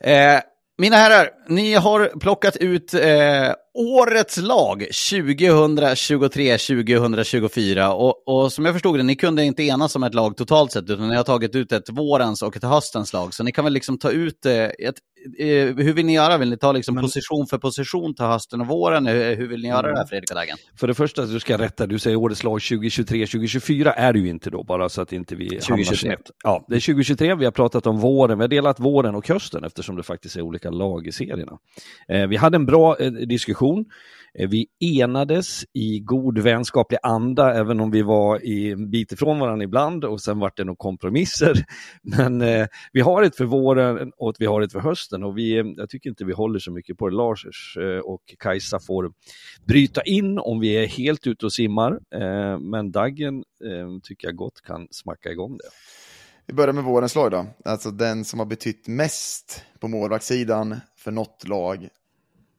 Eh, mina herrar, ni har plockat ut eh, årets lag 2023-2024 och, och som jag förstod det, ni kunde inte enas om ett lag totalt sett utan ni har tagit ut ett vårens och ett höstens lag. Så ni kan väl liksom ta ut eh, ett, eh, hur vill ni göra? Vill ni ta liksom position för position till hösten och våren? Hur, hur vill ni göra det här Fredrik och Dagen? För det första, du ska rätta, du säger årets lag 2023-2024 är det ju inte då, bara så att inte vi hamnar 2023. snett. Ja, det är 2023, vi har pratat om våren, vi har delat våren och hösten eftersom det faktiskt är olika lag i serierna. Eh, vi hade en bra eh, diskussion, eh, vi enades i god vänskaplig anda, även om vi var i en bit ifrån varandra ibland och sen vart det nog kompromisser. Men eh, vi har ett för våren och vi har ett för hösten och vi, eh, jag tycker inte vi håller så mycket på det. Lars eh, och Kajsa får bryta in om vi är helt ute och simmar. Eh, men Daggen eh, tycker jag gott kan smacka igång det. Vi börjar med vårens lag då. Alltså den som har betytt mest på målvaktssidan för något lag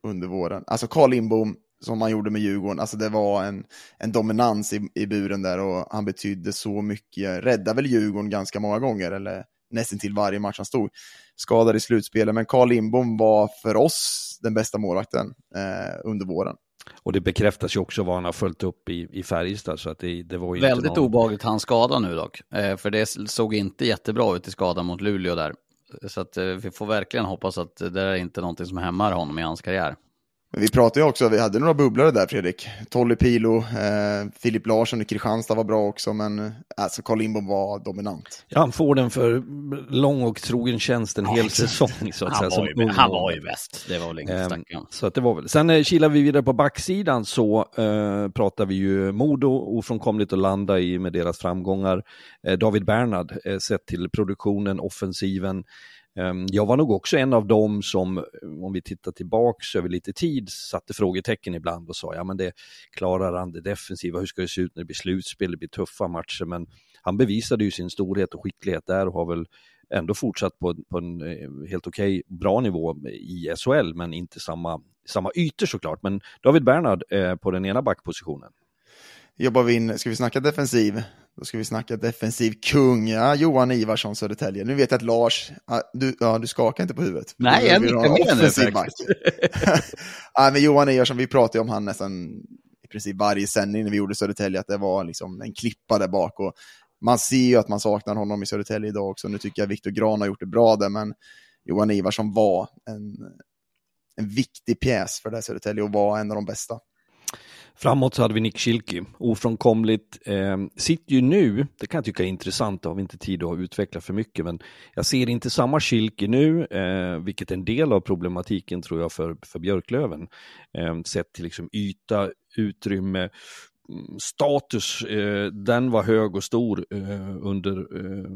under våren. Alltså Carl Lindbom, som han gjorde med Djurgården, alltså det var en, en dominans i, i buren där och han betydde så mycket. Räddade väl Djurgården ganska många gånger, eller nästan till varje match han stod. Skadad i slutspelet, men Carl Lindbom var för oss den bästa målvakten eh, under våren. Och det bekräftas ju också vad han har följt upp i, i Färjestad. Så att det, det var ju Väldigt någon... obehagligt han skada nu dock. Eh, för det såg inte jättebra ut i skadan mot Luleå där. Så att, eh, vi får verkligen hoppas att det är inte någonting som hämmar honom i hans karriär. Men vi pratade ju också, vi hade några bubblare där Fredrik. Tolly Pilo, eh, Filip Larsson i Kristianstad var bra också, men eh, alltså Carl Lindbom var dominant. Ja, han får den för lång och trogen tjänst en hel Ja, säsong. Så att han, säga, var som ju, han var ju bäst, det var väl inget om. Så att det var väl. Sen eh, kilar vi vidare på backsidan så eh, pratar vi ju Modo, ofrånkomligt att landa i med deras framgångar. Eh, David Bernhard, eh, sett till produktionen, offensiven. Ehm, jag var nog också en av dem som, om vi tittar tillbaks över lite tid, satte frågetecken ibland och sa, ja men det klarar han det defensiva, hur ska det se ut när det blir slutspel, det blir tuffa matcher, men han bevisade ju sin storhet och skicklighet där och har väl ändå fortsatt på, på en eh, helt okej, bra nivå i SHL, men inte samma, samma ytor såklart. Men David Bernhard eh, på den ena backpositionen. Jobbar vi in, ska vi snacka defensiv? Då ska vi snacka defensiv kung, ja, Johan Ivarsson, Södertälje. Nu vet jag att Lars, ja, du, ja, du skakar inte på huvudet. Nej, jag nickar en med nu ja, men Johan Ivarsson, vi pratade om han nästan i princip varje sändning när vi gjorde Södertälje, att det var liksom en klippa där bak. Och man ser ju att man saknar honom i Södertälje idag också. Nu tycker jag Viktor Gran har gjort det bra där, men Johan Ivarsson var en, en viktig pjäs för det här Södertälje och var en av de bästa. Framåt så hade vi Nick Schilke, ofrånkomligt. Eh, sitter ju nu, det kan jag tycka är intressant, det har vi inte tid att utveckla för mycket, men jag ser inte samma Schilke nu, eh, vilket är en del av problematiken tror jag för, för Björklöven. Eh, sett till liksom yta, utrymme, mm, status, eh, den var hög och stor eh, under eh,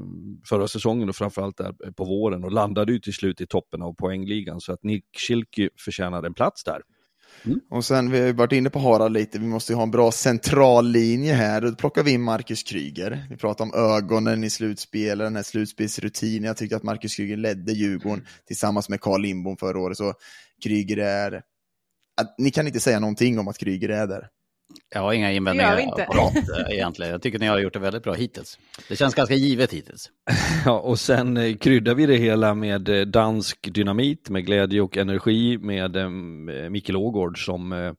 förra säsongen och framförallt där på våren och landade ju till slut i toppen av poängligan så att Nick Schilke förtjänade en plats där. Mm. Och sen, vi har ju varit inne på Harald lite, vi måste ju ha en bra central linje här. Då plockar vi in Marcus Kryger. Vi pratar om ögonen i slutspelet, den här slutspelsrutinen. Jag tyckte att Marcus Kryger ledde Djurgården tillsammans med Carl Lindbom förra året. Så Kryger är... Ni kan inte säga någonting om att Kryger är där. Jag har inga invändningar inte. på något eh, egentligen. Jag tycker ni har gjort det väldigt bra hittills. Det känns ganska givet hittills. Ja, och sen eh, kryddar vi det hela med eh, dansk dynamit, med glädje och energi, med Mikael Ågård som eh,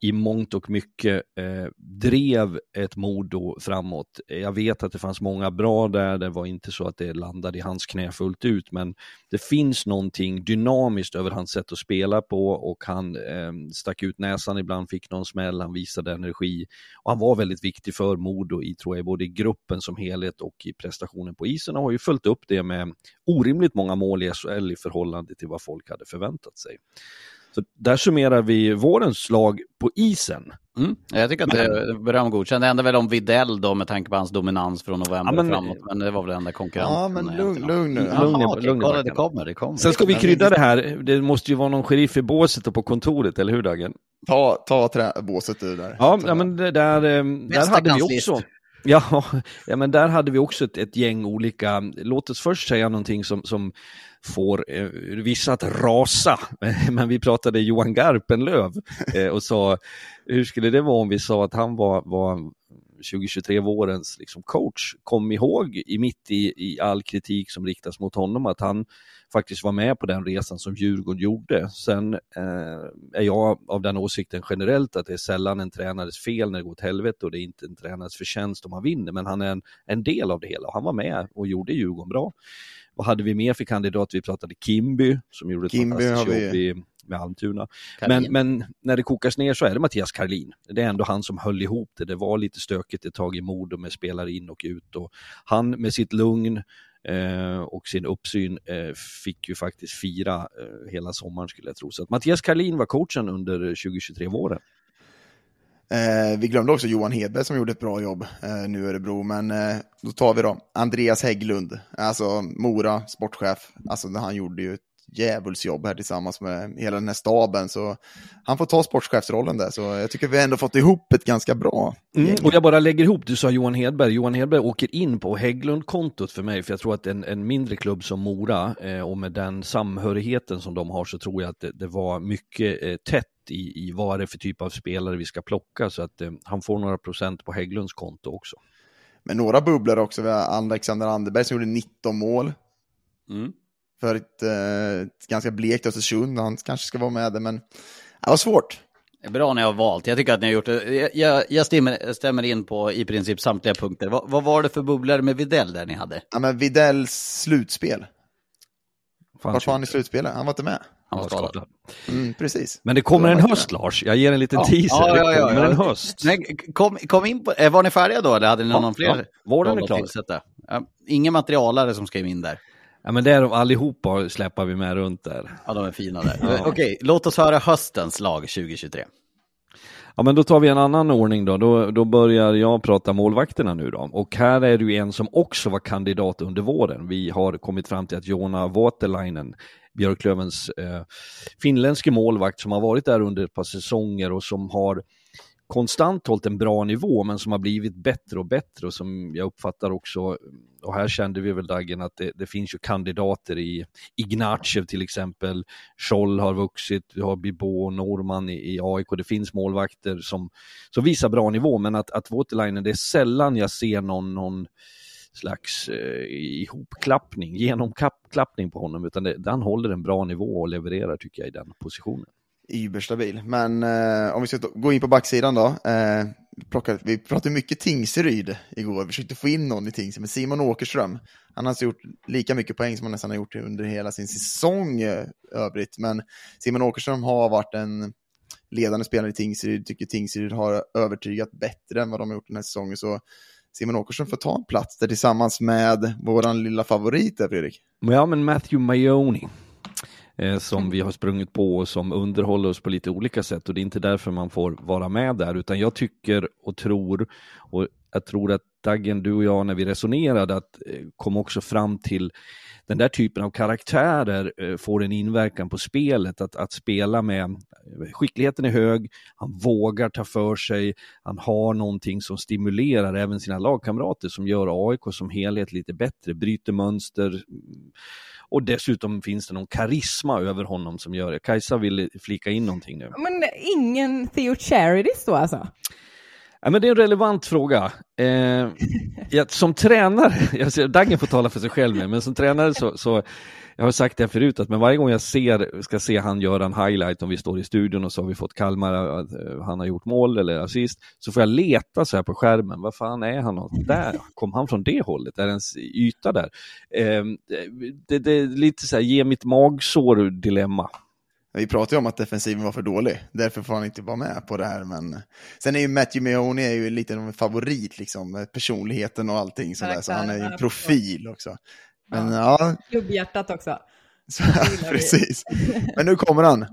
i mångt och mycket eh, drev ett Modo framåt. Jag vet att det fanns många bra där, det var inte så att det landade i hans knä fullt ut, men det finns någonting dynamiskt över hans sätt att spela på och han eh, stack ut näsan ibland, fick någon smäll, han visade energi och han var väldigt viktig för Modo i, tror jag, både i gruppen som helhet och i prestationen på isen och har ju följt upp det med orimligt många mål i SHL i förhållande till vad folk hade förväntat sig. Så där summerar vi vårens lag på isen. Mm. Jag tycker att det är beröm godkänt. Det enda väl om Videll då med tanke på hans dominans från november Ja, men- framåt. Men det var väl enda konkurrenten. Ja, men lugn, lugn nu. Jaha, Lugn okej, lugn kolla, det kommer, det kommer. Sen ska vi krydda det här. Det måste ju vara någon sheriff i båset och på kontoret, eller hur Dagen? Ta, ta trä, båset ur där. Ja, ja men där, eh, där hade vi också. Ja, ja, men där hade vi också ett, ett gäng olika, låt oss först säga någonting som, som får eh, vissa att rasa. Men vi pratade Johan Garpenlöv eh, och sa, hur skulle det vara om vi sa att han var, var 2023-vårens liksom coach. Kom ihåg i mitt i, i all kritik som riktas mot honom att han faktiskt var med på den resan som Djurgården gjorde. Sen eh, är jag av den åsikten generellt att det är sällan en tränares fel när det går åt helvete och det är inte en tränares förtjänst om han vinner, men han är en, en del av det hela. Han var med och gjorde Djurgården bra. Vad hade vi mer för kandidat? Vi pratade Kimby som gjorde ett Kimby fantastiskt jobb i, med Almtuna. Men, men när det kokas ner så är det Mattias Karlin. Det är ändå han som höll ihop det. Det var lite stökigt ett tag i Modo med spelare in och ut. Och han med sitt lugn eh, och sin uppsyn eh, fick ju faktiskt fira eh, hela sommaren skulle jag tro. Så att Mattias Karlin var coachen under eh, 2023-våren. Eh, vi glömde också Johan Hedberg som gjorde ett bra jobb eh, nu i Örebro, men eh, då tar vi då Andreas Hägglund, alltså Mora, sportchef. Alltså han gjorde ju ett djävulsjobb här tillsammans med hela den här staben, så han får ta sportchefsrollen där. Så jag tycker vi ändå fått ihop ett ganska bra Mm. Och jag bara lägger ihop, du sa Johan Hedberg. Johan Hedberg åker in på Hägglund-kontot för mig, för jag tror att en, en mindre klubb som Mora eh, och med den samhörigheten som de har så tror jag att det, det var mycket eh, tätt i, i vad det är för typ av spelare vi ska plocka, så att eh, han får några procent på Hägglunds konto också. Men några bubblor också, vi har Alexander Anderberg som gjorde 19 mål Mm. För ett, eh, ett ganska blekt Östersund, han kanske ska vara med där, men det var svårt. Det bra ni har valt. Jag tycker att ni har gjort det. Jag, jag, jag stämmer, stämmer in på i princip samtliga punkter. Vad, vad var det för bubblor med Videll där ni hade? Ja, men Vidells slutspel, Fan, vart var han i slutspelet? Han var inte med. Han var skadad. Mm, precis. Men det kommer en höst inte Lars, jag ger en liten Ja. teaser. Ja, ja, det ja, kommer ja. en höst. Nej, kom, kom in på, eh, var ni färdiga då eller hade ni Ja, någon fler? ja. Vården är klar. tillsätta? Ja, ingen materialare som ska in där. Ja, men det är de allihopa släpar vi med runt där. Ja, de är fina där. Ja. Okej, låt oss höra höstens lag 2023. Ja men då tar vi en annan ordning då. då. Då börjar jag prata målvakterna nu då. Och här är det ju en som också var kandidat under våren. Vi har kommit fram till att Jona Voutilainen, Björklövens eh, finländske målvakt som har varit där under ett par säsonger och som har konstant hållit en bra nivå men som har blivit bättre och bättre och som jag uppfattar också, och här kände vi väl Dagen att det, det finns ju kandidater i Ignatjev till exempel, Scholl har vuxit, vi har Bibo och Norman i, i AIK, det finns målvakter som, som visar bra nivå men att, att Waterlinen, det är sällan jag ser någon, någon slags eh, ihopklappning, genomklappning på honom utan det, han håller en bra nivå och levererar tycker jag i den positionen. Überstabil. Men eh, om vi ska gå in på backsidan då. Eh, vi, plockade, vi pratade mycket Tingsryd igår, vi försökte få in någon i Tingsryd, men Simon Åkerström, han har alltså gjort lika mycket poäng som han nästan har gjort under hela sin säsong eh, övrigt. Men Simon Åkerström har varit en ledande spelare i Tingsryd, tycker Tingsryd har övertygat bättre än vad de har gjort den här säsongen. Så Simon Åkerström får ta en plats där tillsammans med våran lilla favorit där, Fredrik. Ja, men Matthew Maioni eh, som vi har sprungit på och som underhåller oss på lite olika sätt. Och det är inte därför man får vara med där utan jag tycker och tror och jag tror att Daggen, du och jag när vi resonerade att eh, kom också fram till den där typen av karaktärer eh, får en inverkan på spelet, att, att spela med skickligheten är hög, han vågar ta för sig, han har någonting som stimulerar även sina lagkamrater som gör AIK som helhet lite bättre, bryter mönster och dessutom finns det någon karisma över honom som gör det. Kajsa vill flika in någonting nu. Men ingen Theo Charities då alltså? Ja, men det är en relevant fråga. Eh, jag, som tränare, jag ser, Daggen får tala för sig själv med, men som tränare så, så jag har sagt det förut, att men varje gång jag ser, ska se han göra en highlight, om vi står i studion och så har vi fått Kalmar, att eh, han har gjort mål eller assist, så får jag leta så här på skärmen, vad fan är han? Och där, kom han från det hållet? Är det ens yta där? Eh, det, det är lite så här, ge mitt magsår dilemma. Vi pratade ju om att defensiven var för dålig, därför får han inte vara med på det här. Men sen är ju Matthew Mahoney är ju lite av en favorit, liksom, med personligheten och allting sådär, så han är ju en profil också. Men ja, Klubbhjärtat också. så, precis. Men nu kommer han.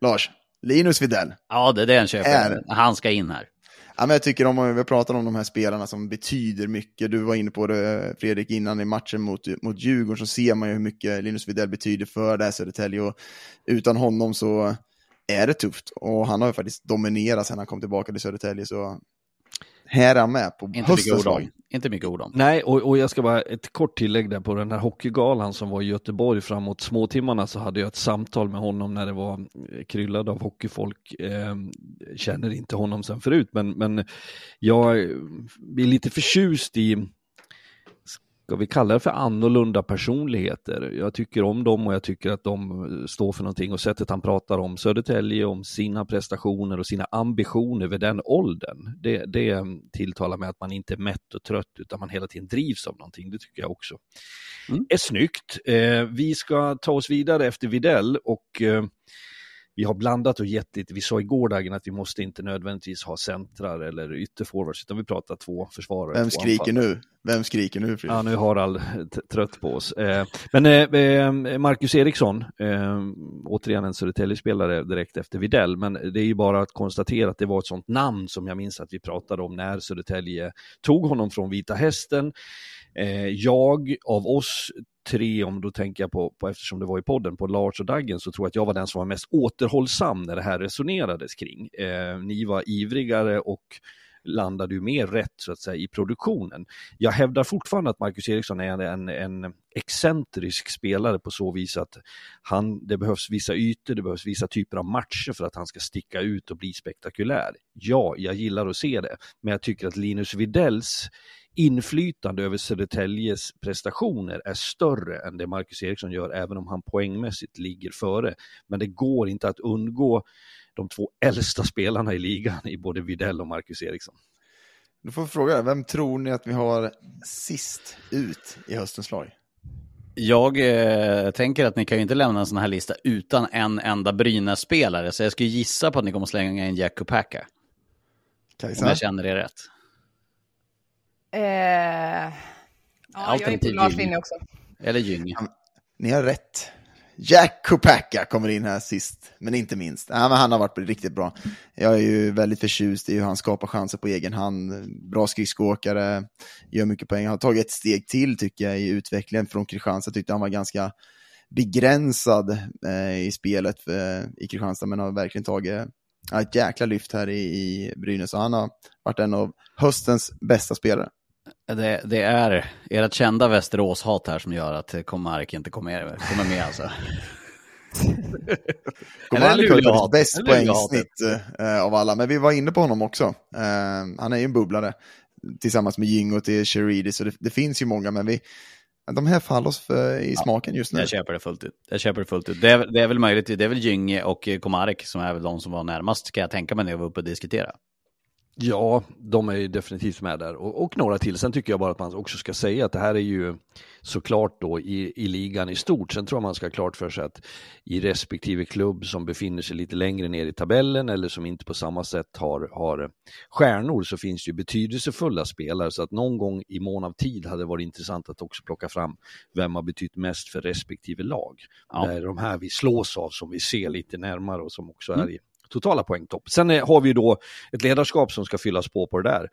Lars, Linus Widell. Ja, det är det han köper. Är- Han ska in här. Ja, men jag tycker om, vi pratar om de här spelarna som betyder mycket. Du var inne på det Fredrik innan i matchen mot, mot Djurgården så ser man ju hur mycket Linus Widell betyder för det här Södertälje och utan honom så är det tufft. Och han har ju faktiskt dominerat sedan han kom tillbaka till Södertälje så här är han med på Inte mycket höstens lag. Inte mycket ord om. Nej, och, och jag ska bara ett kort tillägg där på den här hockeygalan som var i Göteborg framåt småtimmarna så hade jag ett samtal med honom när det var eh, kryllad av hockeyfolk. Eh, känner inte honom sen förut, men, men jag eh, blir lite förtjust i ska vi kalla det för annorlunda personligheter. Jag tycker om dem och jag tycker att de eh, står för någonting och sättet han pratar om Södertälje, om sina prestationer och sina ambitioner vid den åldern. Det, det tilltalar mig att man inte är mätt och trött utan man hela tiden drivs av någonting. Det tycker jag också är snyggt. Eh, vi ska ta oss vidare efter Videll och eh, vi har blandat och gett lite. Vi sa igår dagen att vi måste inte nödvändigtvis ha centrar eller ytterforwards utan vi pratar två försvarare. Vem två skriker anfallare. nu? Vem skriker nu Fredrik? Ja, nu är Harald t- trött på oss. Eh, men eh, eh, Marcus Eriksson, eh, återigen en Södertälje-spelare direkt efter Videll, men det är ju bara att konstatera att det var ett sånt namn som jag minns att vi pratade om när Södertälje tog honom från Vita Hästen. Eh, jag av oss tre, om då tänker jag på, på, eftersom det var i podden, på Lars och Daggen, så tror jag att jag var den som var mest återhållsam när det här resonerades kring. Eh, ni var ivrigare och landade ju mer rätt så att säga i produktionen. Jag hävdar fortfarande att Marcus Eriksson är en, en excentrisk spelare på så vis att han, det behövs vissa ytor, det behövs vissa typer av matcher för att han ska sticka ut och bli spektakulär. Ja, jag gillar att se det, men jag tycker att Linus Widells inflytande över Södertäljes prestationer är större än det Marcus Eriksson gör, även om han poängmässigt ligger före. Men det går inte att undgå de två äldsta spelarna i ligan i både Widell och Marcus Eriksson. Då får vi fråga, vem tror ni att vi har sist ut i höstens lag? Jag eh, tänker att ni kan ju inte lämna en sån här lista utan en enda Brynäs-spelare, så jag skulle gissa på att ni kommer slänga in Jack Kopacka. Kajsa? Om jag känner er rätt. Eh, ja, jag är på Lars linje också. Eller Gynge. Ni har rätt. Jack Kopacka kommer in här sist, men inte minst. Ja, men han har varit riktigt bra. Jag är ju väldigt förtjust i hur han skapar chanser på egen hand. Bra skridskoåkare, gör mycket poäng. Han har tagit ett steg till tycker jag i utvecklingen från Kristianstad. Tyckte han var ganska begränsad eh, i spelet eh, i Kristianstad, men har verkligen tagit ja, ett jäkla lyft här i, i Brynäs. Så han har varit en av höstens bästa spelare. Det, det är ert kända Västerås-hat här som gör att Komark inte kommer, kommer med alltså. Komarek har ju bäst poängsnitt eh, av alla, men vi var inne på honom också. Eh, han är ju en bubblare tillsammans med Jingo till Sheridi, så det, det finns ju många, men vi, de här faller oss för, i smaken just nu. Jag köper det fullt ut. Jag köper det fullt ut. Det är, det är väl möjligt, det är väl Gynge och Komarek som är väl de som var närmast, kan jag tänka mig när jag var uppe och diskutera. Ja, de är ju definitivt med där och, och några till. Sen tycker jag bara att man också ska säga att det här är ju såklart då i, i ligan i stort. Sen tror jag man ska ha klart för sig att i respektive klubb som befinner sig lite längre ner i tabellen eller som inte på samma sätt har, har stjärnor så finns det ju betydelsefulla spelare så att någon gång i mån av tid hade det varit intressant att också plocka fram vem har betytt mest för respektive lag. Ja. Det är de här vi slås av som vi ser lite närmare och som också Mm. är i totala poängtopp. Sen eh, har vi ju då ett ledarskap som ska fyllas på på det där.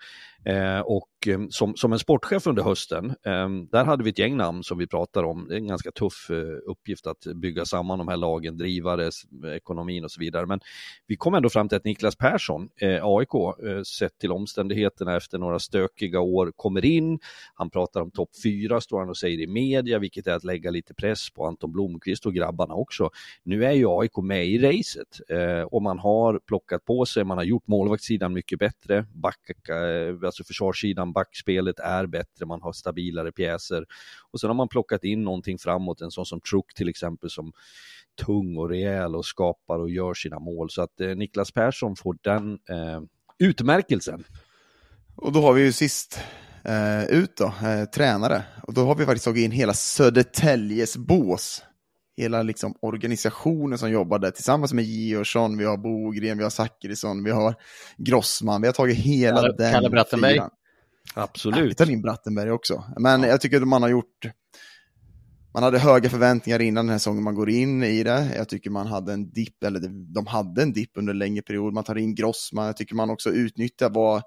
Eh, och eh, som, som en sportchef under hösten, eh, där hade vi ett gäng namn som vi pratar om. Det är en ganska tuff eh, uppgift att bygga samman de här lagen, drivare, ekonomin och så vidare. Men vi kom ändå fram till att Niklas Persson, eh, AIK, eh, sett till omständigheterna efter några stökiga år, kommer in. Han pratar om topp fyra, står han och säger i media, vilket är att lägga lite press på Anton Blomqvist och grabbarna också. Nu är ju AIK med i racet eh, och man har plockat på sig, man har gjort målvaktssidan mycket bättre, Backa, eh, alltså försvarssidan, backspelet är bättre, man har stabilare pjäser och sen har man plockat in någonting framåt, en sån som Truck till exempel som tung och rejäl och skapar och gör sina mål så att eh, Niklas Persson får den eh, utmärkelsen. Och då har vi ju sist eh, ut då, eh, tränare. Och då har vi faktiskt tagit in hela Södertäljes bås. Hela liksom organisationen som jobbar där tillsammans med Georgsson, vi har Bogren, vi har Zachrisson, vi har Grossman. Vi har tagit hela Kalle- den Kalle Brattenberg. Ja, vi Absolut. tar in Brattenberg också. Men jag tycker att man har gjort man hade höga förväntningar innan den här säsongen man går in i det. Jag tycker man hade en dipp, eller de hade en dipp under en längre period. Man tar in Grossman, jag tycker man också utnyttjar vad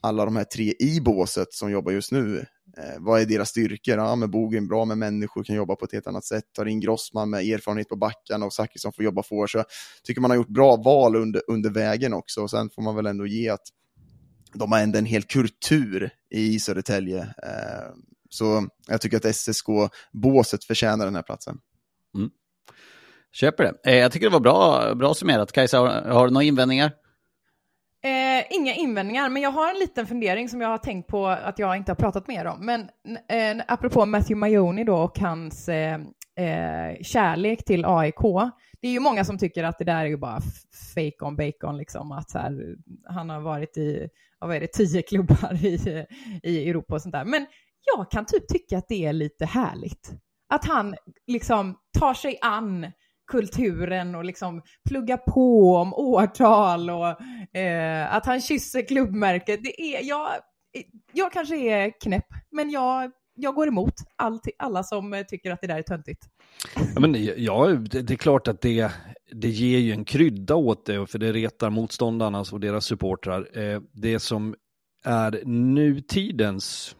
alla de här tre i båset som jobbar just nu, eh, vad är deras styrkor? Ja, men Bogen bra med människor, kan jobba på ett helt annat sätt. Tar in Grossman med erfarenhet på backarna och Zachrisson får jobba för. Så jag tycker man har gjort bra val under, under vägen också. Och sen får man väl ändå ge att de har ändå en hel kultur i Södertälje. Eh, så jag tycker att SSK-båset förtjänar den här platsen. Mm. Köper det. Eh, jag tycker det var bra, bra summerat. Kajsa, har, har du några invändningar? Eh, inga invändningar, men jag har en liten fundering som jag har tänkt på att jag inte har pratat mer om. Men eh, apropå Matthew Majoni då och hans eh, eh, kärlek till AIK. Det är ju många som tycker att det där är ju bara fake on bacon, liksom. Att så här, han har varit i, vad är det, tio klubbar i, i Europa och sånt där. Men jag kan typ tycka att det är lite härligt. Att han liksom tar sig an kulturen och liksom plugga på om årtal och eh, att han kysser klubbmärket. Det är, jag, jag kanske är knäpp, men jag, jag går emot allt, alla som tycker att det där är töntigt. Ja, men, ja, det är klart att det, det ger ju en krydda åt det, för det retar motståndarna och deras supportrar. Eh, det som är nutidens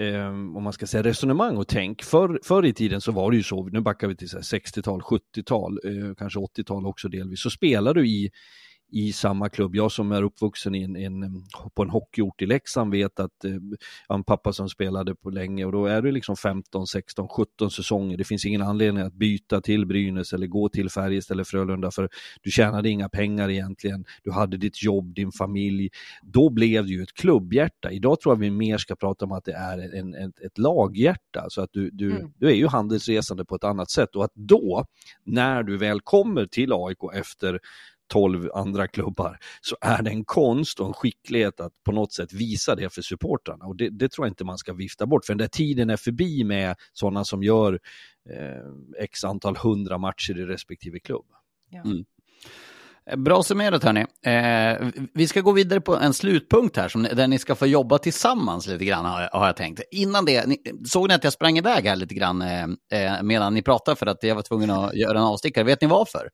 eh, om man ska säga resonemang och tänk. För, förr i tiden så var det ju så, nu backar vi till 60-tal, 70-tal, eh, kanske 80-tal också delvis, så spelade du i i samma klubb. Jag som är uppvuxen i en, en, på en hockeyort i Leksand vet att eh, jag har en pappa som spelade på länge och då är det liksom 15, 16, 17 säsonger. Det finns ingen anledning att byta till Brynäs eller gå till Färjestad eller Frölunda för du tjänade inga pengar egentligen. Du hade ditt jobb, din familj. Då blev det ju ett klubbhjärta. Idag tror jag vi mer ska prata om att det är en, ett, ett laghjärta, så att du, du, mm. du är ju handelsresande på ett annat sätt och att då, när du väl kommer till AIK efter 12 andra klubbar, så är det en konst och en skicklighet att på något sätt visa det för supportrarna. Och det, det tror jag inte man ska vifta bort, för den där tiden är förbi med sådana som gör eh, x antal hundra matcher i respektive klubb. Ja. Mm. Bra summerat hörni. Eh, vi ska gå vidare på en slutpunkt här som, där ni ska få jobba tillsammans lite grann har, har jag tänkt. Innan det, ni, såg ni att jag sprang iväg här lite grann eh, eh medan ni pratade för att jag var tvungen att göra en avstickare. Vet ni varför?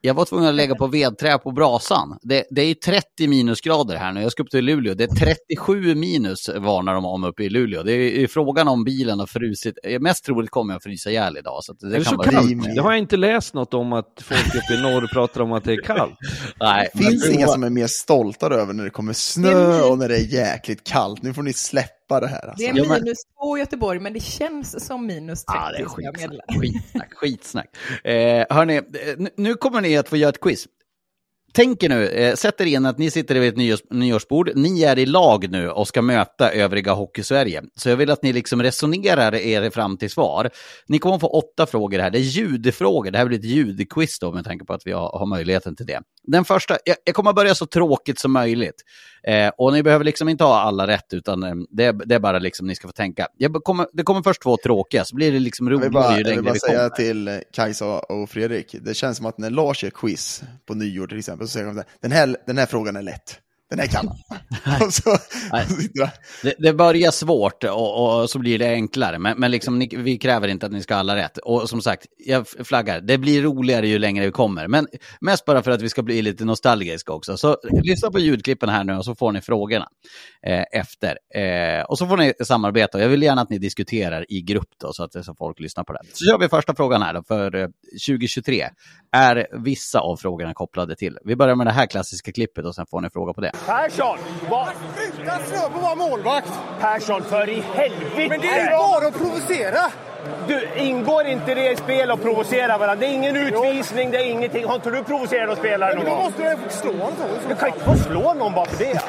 Jag var tvungen att lägga på vedträ på brasan. Det, det är 30 minusgrader här nu. Jag ska upp till Luleå. Det är 37 minus varnar de om uppe i Luleå. Det är, är frågan om bilen har frusit. Mest troligt kommer jag att frysa ihjäl idag. Så det, det så kallt? Det har jag inte läst något om att folk uppe i norr pratar om att det är kallt. Nej, det finns inga som är mer stolta över när det kommer snö och när det är jäkligt kallt. Nu får ni släppa släppa det här. Alltså. Det är minus två i Göteborg, men det känns som minus 30. Ah, det är skitsnack. skitsnack, skitsnack. Eh, hörni, nu kommer ni att få göra ett quiz. Tänk er nu, eh, sätt er in att ni sitter vid ett nyårs, nyårsbord. Ni är i lag nu och ska möta övriga Hockeysverige. Så jag vill att ni liksom resonerar er fram till svar. Ni kommer att få åtta frågor här. Det är ljudfrågor. Det här blir ett ljudquiz då med tanke på att vi har, har möjligheten till det. Den första, jag, jag kommer att börja så tråkigt som möjligt. Eh, och ni behöver liksom inte ha alla rätt, utan eh, det, det, är bara liksom ni ska få tänka. Kommer, det kommer först två tråkiga, så blir det liksom roligare ju längre Jag vill bara säga till eh, Kajsa och Fredrik, det känns som att när Lars gör quiz på nyår till exempel, så säger de den här, den här frågan är lätt. Den här kan han. så, det, det, börjar svårt och, och, så blir det enklare. Men, men liksom, ni, vi kräver inte att ni ska ha alla rätt. Och som sagt, jag flaggar, det blir roligare ju längre vi kommer. Men mest bara för att vi ska bli lite nostalgiska också. Så lyssna på ljudklippen här nu och så får ni frågorna eh, efter. Eh, och så får ni samarbeta. Jag vill gärna att ni diskuterar i grupp då, så att så folk lyssnar på det. Så kör vi första frågan här då, för eh, 2023. Är vissa av frågorna kopplade till? Vi börjar med det här klassiska klippet och sen får ni fråga på det. Persson! Var... Utan snö på vara målvakt! Persson, för i helvete! Men det är bara att provocera! Du, ingår inte det i spel att provocera varandra? Det är ingen utvisning, det är ingenting. Har inte du provocerat någon spelare någon gång? Då måste du slå honom. Du kan inte få slå någon bara för det.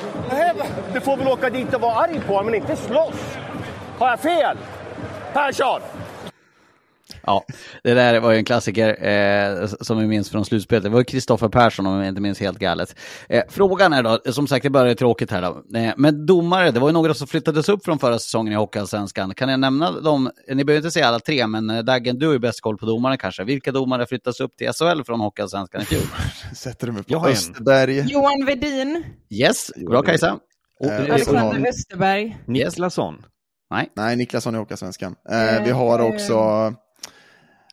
Du får väl åka dit och vara arg på honom, men inte slåss. Har jag fel? Persson! Ja, det där var ju en klassiker eh, som vi minns från slutspelet. Det var Kristoffer Persson om jag inte minns helt galet. Eh, frågan är då, som sagt det börjar tråkigt här då. Eh, men domare, det var ju några som flyttades upp från förra säsongen i Hockeyallsvenskan. Kan jag nämna dem? Ni behöver inte säga alla tre, men eh, Daggen, du har ju bäst koll på domarna kanske. Vilka domare flyttas upp till SHL från Hockeyallsvenskan i fjol? Sätter du mig på Österberg? Johan Vedin. Yes, bra Kajsa. Och, Alexander Westerberg. Niklason. Nej. Nej, Niklasson är Hockeyallsvenskan. Eh, vi har också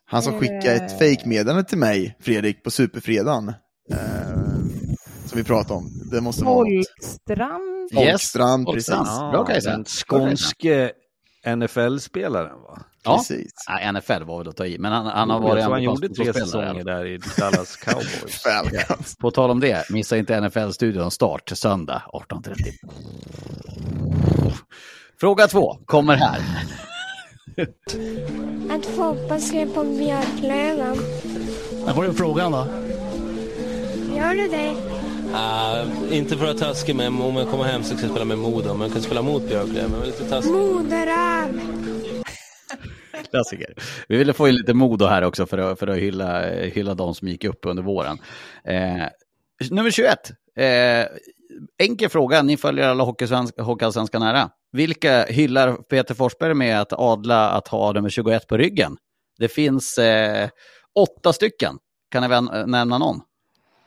han som skickade ett fake-meddelande till mig, Fredrik, på Superfredagen. Eh, som vi pratade om. Det måste vara något. Folkstrand. Folkstrand, Folkstrand. precis. Bra Kajsa. Den skånske NFL-spelaren va? Ja. Precis. Nej, NFL var väl att ta i, men han, han har varit så han gjorde tre säsonger där i Dallas Cowboys. Falcons. På tal om det, missa inte NFL-studion start söndag 18.30. Fråga två kommer här. Att fotbollsspel på Björklöven. Där har du frågan då. Gör du det? Uh, inte för att vara taskig, men om jag kommer hem så ska jag spela med Modo. Men jag kan spela mot Björklöven. Men lite taskig. Moderöv. Klassiker. Vi ville få in lite Modo här också för att, för att hylla, hylla de som gick upp under våren. Eh, nummer 21. Eh, enkel fråga, ni följer alla Hockeyallsvenskan nära. Vilka hyllar Peter Forsberg med att adla att ha nummer 21 på ryggen? Det finns eh, åtta stycken. Kan ni vän- nämna någon?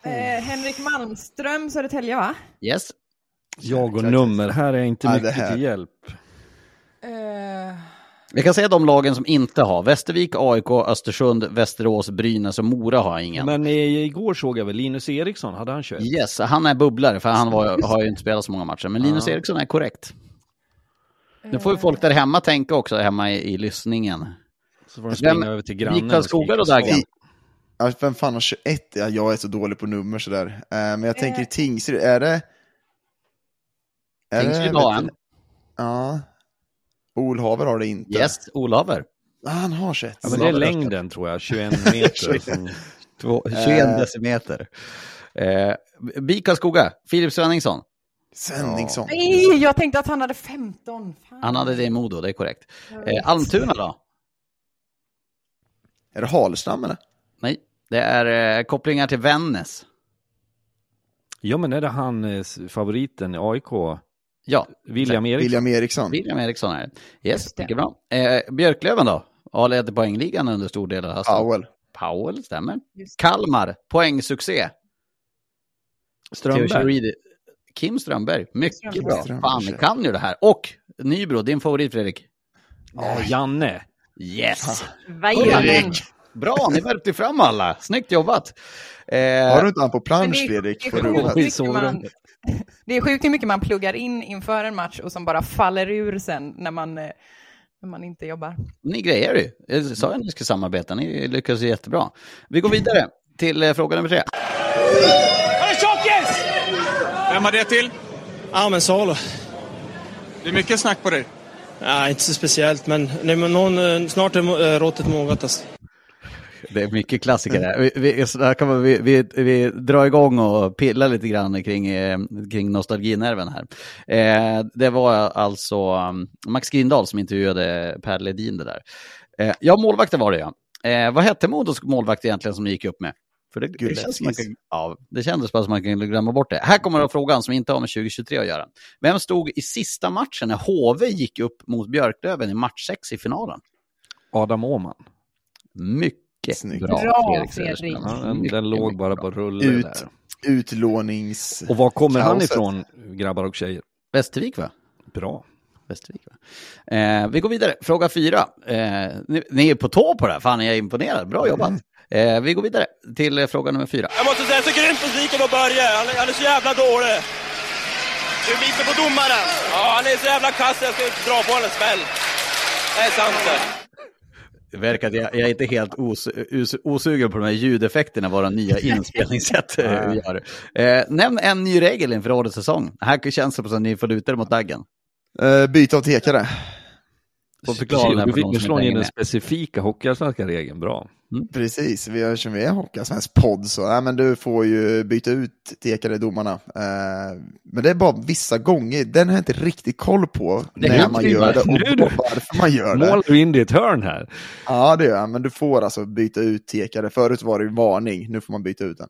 Eh, Henrik Malmström, Södertälje va? Yes. Jag och nummer, här är inte Ja, mycket här. till hjälp. Eh, Vi kan säga de lagen som inte har. Västervik, AIK, Östersund, Västerås, Brynäs och Mora har ingen. Men eh, igår såg jag väl Linus Eriksson, hade han 21? Yes, han är bubblare för han var, har ju inte spelat så många matcher. Men Linus. Eriksson är korrekt. Nu får ju folk där hemma tänka också, hemma i, i lyssningen. Så får de springa Vem- över till grannen. Skogar och så. Dagen? Ja, vem fan har 21? Ja, jag är så dålig på nummer sådär. Eh, men jag tänker Eh. Tingsryd, är det... Är Tingsryd har han. Ja. Olhaver har det inte. Yes, Olaver. Ah, han har 21. Ja, men det är längden tror jag, 21 meter. som- Två- 21 Eh. decimeter. Eh, BIK Karlskoga, Filip Svenningsson. Svenningsson. nej, jag tänkte att han hade 15. Fan. Han hade det i Modo, det är korrekt. Eh, Almtuna då? Är det Halstam eller? Nej, det är eh, kopplingar till Vännäs. Ja men är det han eh, favoriten i AIK? Ja, William Eriksson? William Eriksson. William Eriksson är det. Yes, mycket bra. Eh, Björklöven då? Ja, ledde poängligan under stor del av hösten. Powell. Powell, stämmer. Kalmar, poängsuccé. Strömberg? Kim Strömberg, mycket bra. Strömberg, Fan, kan ju det här. Och Nybro, din favorit Fredrik. Ja, Janne. Yes! Vajen. Bra, ni värpte fram alla. Snyggt jobbat. Eh, Har du inte han på plansch det är- Fredrik? det På är sjukt rummet? mycket man- Det är sjukt hur mycket man pluggar in inför en match och som bara faller ur sen när man, eh, när man inte jobbar. Ni grejer ju. Jag sa att ni skulle samarbeta, ni lyckas ju jättebra. Vi går vidare till eh, fråga nummer tre. Vem var det till? Ja, men Salo. Det är mycket snack på dig. Ja, inte så speciellt, men, nej, men någon, eh, snart är eh, råttet mogat. Alltså. Det är mycket klassiker här. Vi, vi, så här kan man, vi, vi, vi drar igång och pillar lite grann kring, eh, kring nostalginerven här. Eh, det var alltså um, Max Grindahl som intervjuade Per Ledin det där. Eh, ja, målvakter var det ja. Eh, vad hette Modos målvakt egentligen som ni gick upp med? För det, det, känns som man kan, ja, det kändes bara som man kan glömma bort det. Här kommer då frågan som inte har med 2023 att göra. Vem stod i sista matchen när HV gick upp mot Björklöven i match 6 i finalen? Adam Åhman. Mycket Snyggt. bra, Bra, Fredrik Fredrik. Söderström. Ja, den, den låg mycket bara på rulle Ut, där. utlånings... Och var kommer han kaoset. ifrån, grabbar och tjejer? Västervik va? Bra. Västervik va? Eh, vi går vidare, fråga fyra. Eh, ni, ni är på tå på det här, fan jag är imponerad, bra jobbat. Eh, vi går vidare till eh, fråga nummer fyra. Jag måste säga, jag är så grymt besviken på Börje. Han, är- han är så jävla dålig. Du lite på domaren. Ja, han är så jävla kass. Jag ska dra på honom en smäll. Det är sant det. Det verkar att jag, jag är inte helt os, os, osugen på de här ljudeffekterna våra nya inspelningssätt eh, gör. Eh, nämn en ny regel inför årets säsong. Här känns det som att ni får luta er mot daggen. Uh, byte av tekare. Du, slår inte in den specifika hockeyallsvenska regeln, bra. Precis, vi har som vi är Hockeyallsvensk podd så, nej, men du får ju byta ut tekare domarna. Eh, men det är bara vissa gånger, den har jag inte riktigt koll på när man gör det Nu och varför man gör det. Målar du in ditt hörn här? Ja, det gör jag, men du får alltså byta ut tekare. Förut var det ju varning, nu får man byta ut den.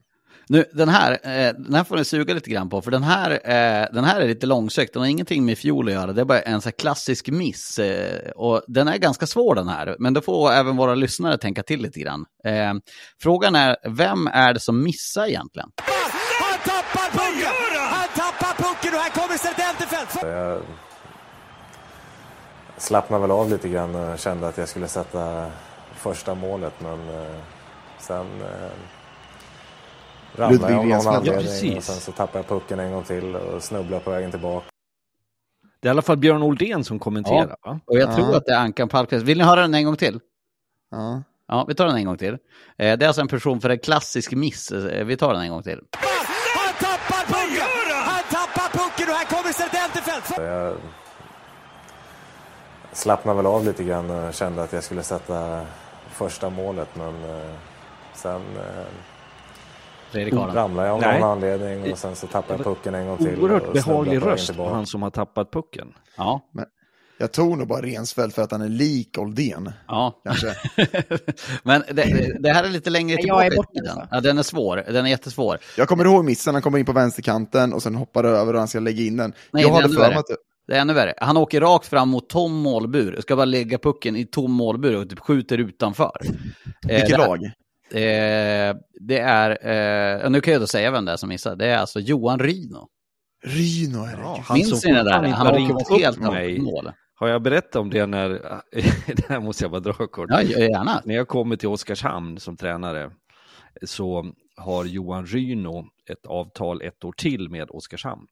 Nu, den här, eh, den här får ni suga lite grann på, för den här, eh, den här är lite långsökt. Den har ingenting med fjol att göra, det är bara en så här klassisk miss. Eh, och den är ganska svår den här, men då får även våra lyssnare tänka till lite grann. Eh, frågan är, vem är det som missar egentligen? Han tappar pucken! Han tappar pucken och här kommer Serdenterfelt! Jag, slappnade väl av lite grann och kände att jag skulle sätta första målet men eh, sen ramlade jag av någon Rensfeldt. Ja, anledning och precis. sen så tappade jag pucken en gång till och snubblade på vägen tillbaka. Det är i alla fall Björn Oldén som kommenterar. Va? Och jag Ja. tror att det är Ankan Palmqvist. Vill ni höra den en gång till? Ja. Ja, vi tar den en gång till. Eh, Det är alltså en person för en klassisk miss. Eh, Vi tar den en gång till. Han tappar pucken! Han tappar pucken och här kommer. Så jag slappnade väl av lite grann och kände att jag skulle sätta första målet men eh, sen Fredrik Aron. ramlade jag av Nej. någon anledning och sen så tappade jag pucken en gång till. Oerhört behaglig röst på han som har tappat pucken. Ja. Men jag tog nog bara Rensfeldt för att han är lik Oldén. Ja. Kanske. Men det, det här är lite längre Jag tillbaka är i borta, tiden. alltså. Ja, den är svår. Den är jättesvår. Jag kommer ihåg missen, han kommer in på vänsterkanten och sen hoppar över och han ska lägga in den. Nej, jag det är hade för mig att det- är ännu värre. Han åker rakt fram mot tom målbur. Ska bara lägga pucken i tom målbur och typ skjuter utanför. Eh, Vilket det- lag? Eh, det är, eh, nu kan jag då säga vem det är som missar. Det är alltså Johan Ryno. Ryno, herregud. Han Minns som ni det där? Han har åker ringt helt mig. mål. Har jag berättat om det när, det här måste jag bara dra kort. Ja, gärna. När jag kommer till Oskarshamn som tränare så har Johan Ryno ett avtal ett år till med Oskarshamn.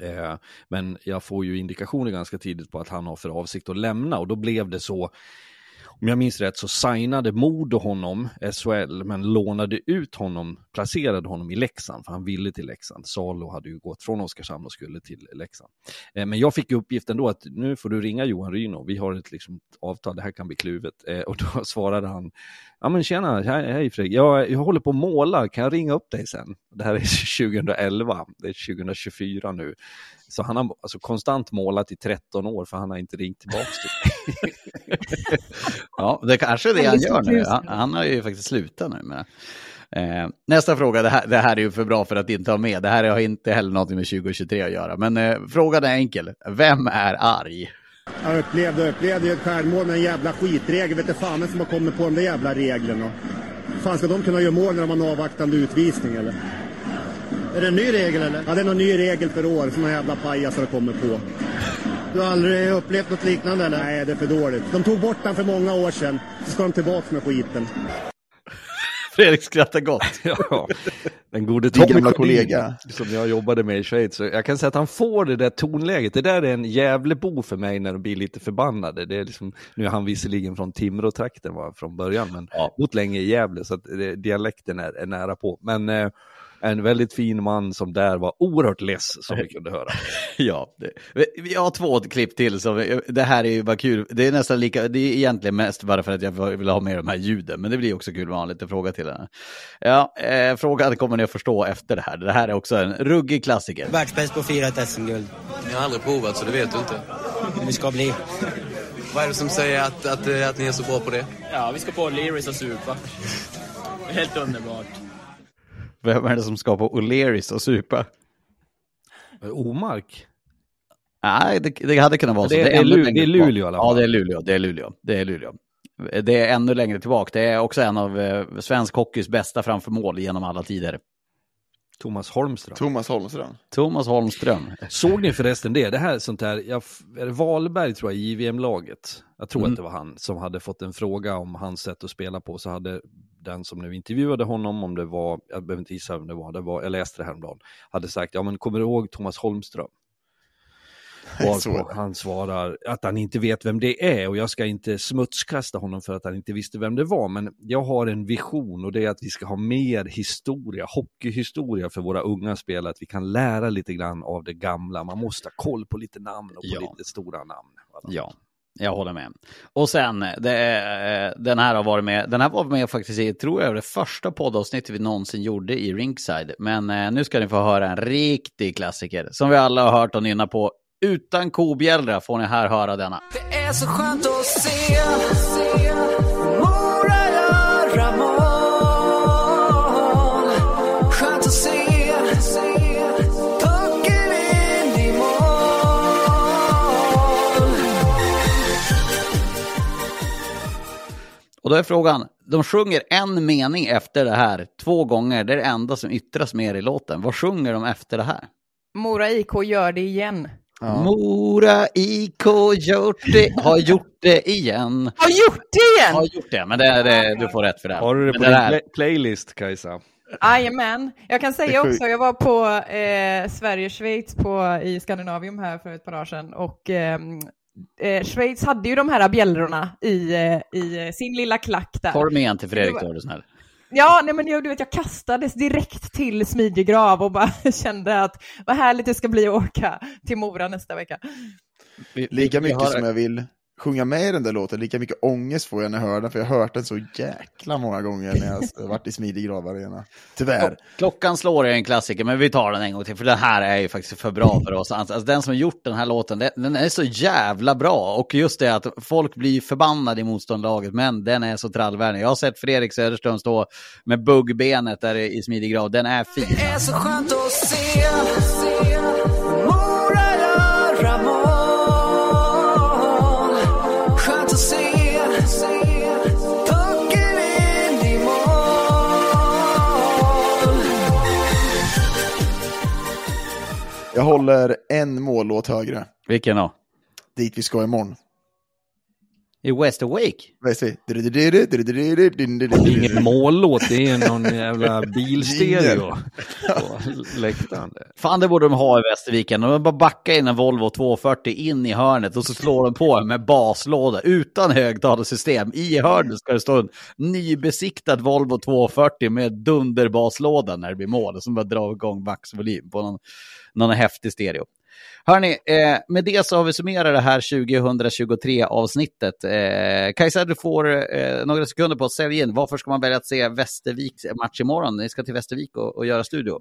Eh, men jag får ju indikationer ganska tidigt på att han har för avsikt att lämna och då blev det så om jag minns rätt så signade Modo honom, SHL, men lånade ut honom, placerade honom i Leksand, för han ville till Leksand. Salo hade ju gått från Oskarshamn och skulle till Leksand. Eh, men jag fick uppgiften då att nu får du ringa Johan Ryno, vi har ett liksom, avtal, det här kan bli kluvet. Eh, och då svarade han, ja men tjena, hej, hej Fredrik, jag, jag håller på att måla, kan jag ringa upp dig sen? Det här är 2011, det är 2024 nu. Så han har alltså konstant målat i 13 år för han har inte ringt tillbaka till mig. Ja, det kanske är det han gör nu. Han, han har ju faktiskt slutat nu med eh, Nästa fråga, det här, det här är ju för bra för att inte ha med. Det här har inte heller något med 2023 att göra. Men eh, frågan är enkel. Vem är arg? Jag upplevde, upplevde ju ett självmål med en jävla skitregel. Vet inte fan som har kommit på de där jävla reglerna. Fan ska de kunna göra mål när de har en avvaktande utvisning eller? Är det en ny regel eller? Ja, det är någon ny regel för år som några jävla pajasar har kommit på. Du har aldrig upplevt något liknande eller? Nej, det är för dåligt. De tog bort den för många år sedan. Så ska de tillbaka med skiten. Fredrik skrattar gott. ja, den gode Tommy gamla kollega. Som jag jobbade med i Schweiz. Jag kan säga att han får det där tonläget. Det där är en Gävlebo för mig när de blir lite förbannade. Det är liksom, nu är han visserligen från Timrå-trakten var från början, men Ja. bott länge i Gävle så att det, dialekten är, är nära på. Men eh, en väldigt fin man som där var oerhört less som vi kunde höra. Ja, det, vi- har två klipp till. Så det här är ju bara kul. Det är nästan lika, det är egentligen mest bara för att jag vill ha med de här ljuden. Men det blir också kul att ha en liten fråga till henne. Ja, eh, frågan kommer ni att förstå efter det här. Det här är också en ruggig klassiker. Världsbäst på att fira ett SM-guld. Ni har aldrig provat så det vet du inte. Vi ska bli. Vad är det som säger att, att, att ni är så bra på det? Ja, vi ska på Learys och supa. Helt underbart. Vem är det som ska på O'Learys och supa? Omark? Nej, det, det hade kunnat vara Det så. är- det är ännu Lu- längre det är. Luleå i alla Ja, fall. det är Luleå. Det är Luleå. Det är Luleå. Det är ännu längre tillbaka. Det är också en av eh, svensk hockeys bästa framför mål genom alla tider. Thomas Holmström. Thomas Holmström. Thomas Holmström. Såg ni förresten det? Det här är sånt där, jag, är det Wahlberg tror jag, i JVM-laget. Jag tror Mm. att det var han som hade fått en fråga om hans sätt att spela på. Så hade den som nu intervjuade honom, om det var, jag behöver inte gissa vem det var, det var jag läste det häromdagen, hade sagt, ja men kommer du ihåg Thomas Holmström? Varpå han svarar att han inte vet vem det är och jag ska inte smutskasta honom för att han inte visste vem det var. Men jag har en vision och det är att vi ska ha mer historia, hockeyhistoria för våra unga spelare. Att vi kan lära lite grann av det gamla. Man måste ha koll på lite namn och på Ja. lite stora namn. Ja, jag håller med. Och sen, det, eh, den här har varit med, den här var med faktiskt i, tror jag, det första poddavsnittet vi någonsin gjorde i Ringside. Men eh, nu ska ni få höra en riktig klassiker som vi alla har hört och nynna på. Utan kobjällra får ni här höra denna. Det är så skönt att se Och då är frågan, de sjunger en mening efter det här två gånger. Det är det enda som yttras mer i låten. Vad sjunger de efter det här? Mora IK gör det igen. Mora IK gjort det, har gjort det igen. Har gjort det igen? Har gjort det, men det, det, du får rätt för det. Har du det på din playlist Kajsa? Jajamän. Jag kan säga också, jag var på eh, Sverige-Schweiz på, i Skandinavium här för ett par dagar sedan och ehm, eh, Schweiz hade ju de här bjällrorna i, eh, i eh, sin lilla klack där. Dem igen till Fredrik då, är du snäll. Ja, nej men jag, du vet, jag kastades direkt till Smidjegrav och bara kände att vad härligt det ska bli att åka till Mora nästa vecka. Lika mycket som jag vill sjunga med i den där låten, lika mycket ångest får jag när jag hör den, för jag har hört den så jäkla många gånger när jag har varit i Smidig Grav Arena. Tyvärr. Klockan slår är en klassiker, men vi tar den en gång till, för den här är ju faktiskt för bra för oss. Alltså, den som har gjort den här låten, den, är så jävla bra. Och just det att folk blir förbannade i motståndarlaget, men den är så trallvänlig. Jag har sett Fredrik Söderström stå med buggbenet där i smidig grav. Den är fin. Det är så skönt att se Jag håller en mållåt högre. Vilken då? Dit vi ska imorgon. I West Awake? Ingen mållåt, det är någon jävla bilstereo på läktaren. Fan, det borde de ha i Västerviken. De bara backa in en Volvo 240 in i hörnet och så slår de på med baslåda utan högtalarsystem. I hörnet ska det stå en nybesiktad Volvo 240 med dunderbaslåda när det blir mål. Som bara drar igång maxvolym på någon, någon häftig stereo. Hörni, eh, med det så har vi summerat det här 2023-avsnittet. Eh, Kajsa, du får eh, några sekunder på att sälja in. Varför ska man välja att se Västerviks match imorgon? Ni ska till Västervik och, och göra studio.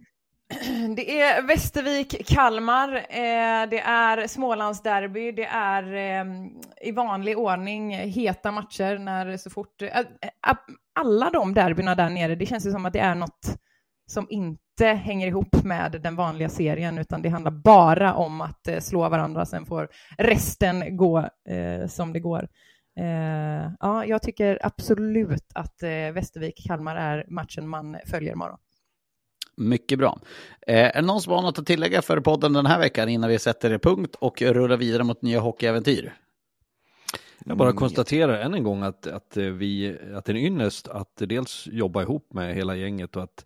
Det är Västervik-Kalmar, eh, det är Smålandsderby, det är eh, i vanlig ordning heta matcher när så fort... Eh, eh alla de derbyna där nere, det känns ju som att det är något som inte hänger ihop med den vanliga serien, utan det handlar bara om att eh, slå varandra, sen får resten gå eh, som det går. Eh, ja, jag tycker absolut att eh, Västervik-Kalmar är matchen man följer imorgon. Mycket bra. Eh, är det någon som har något att tillägga för podden den här veckan innan vi sätter punkt och rullar vidare mot nya hockeyäventyr? Jag bara konstaterar än en gång att, att, eh, vi, att det är en ynnest att dels jobba ihop med hela gänget och att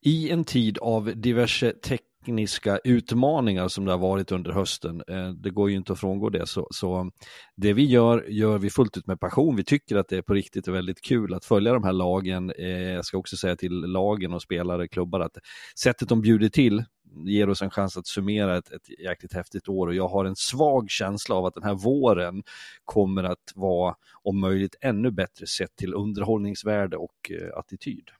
i en tid av diverse tekniska utmaningar som det har varit under hösten, eh, det går ju inte att frångå det, så, så det vi gör, gör vi fullt ut med passion. Vi tycker att det är på riktigt är väldigt kul att följa de här lagen. Eh, jag ska också säga till lagen och spelare, klubbar, att sättet de bjuder till ger oss en chans att summera ett, ett jäkligt häftigt år och jag har en svag känsla av att den här våren kommer att vara om möjligt ännu bättre sett till underhållningsvärde och eh, attityd.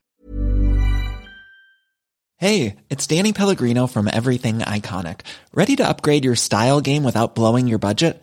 det är Danny Pellegrino from Everything Iconic. Ready to upgrade your style game without blowing your budget?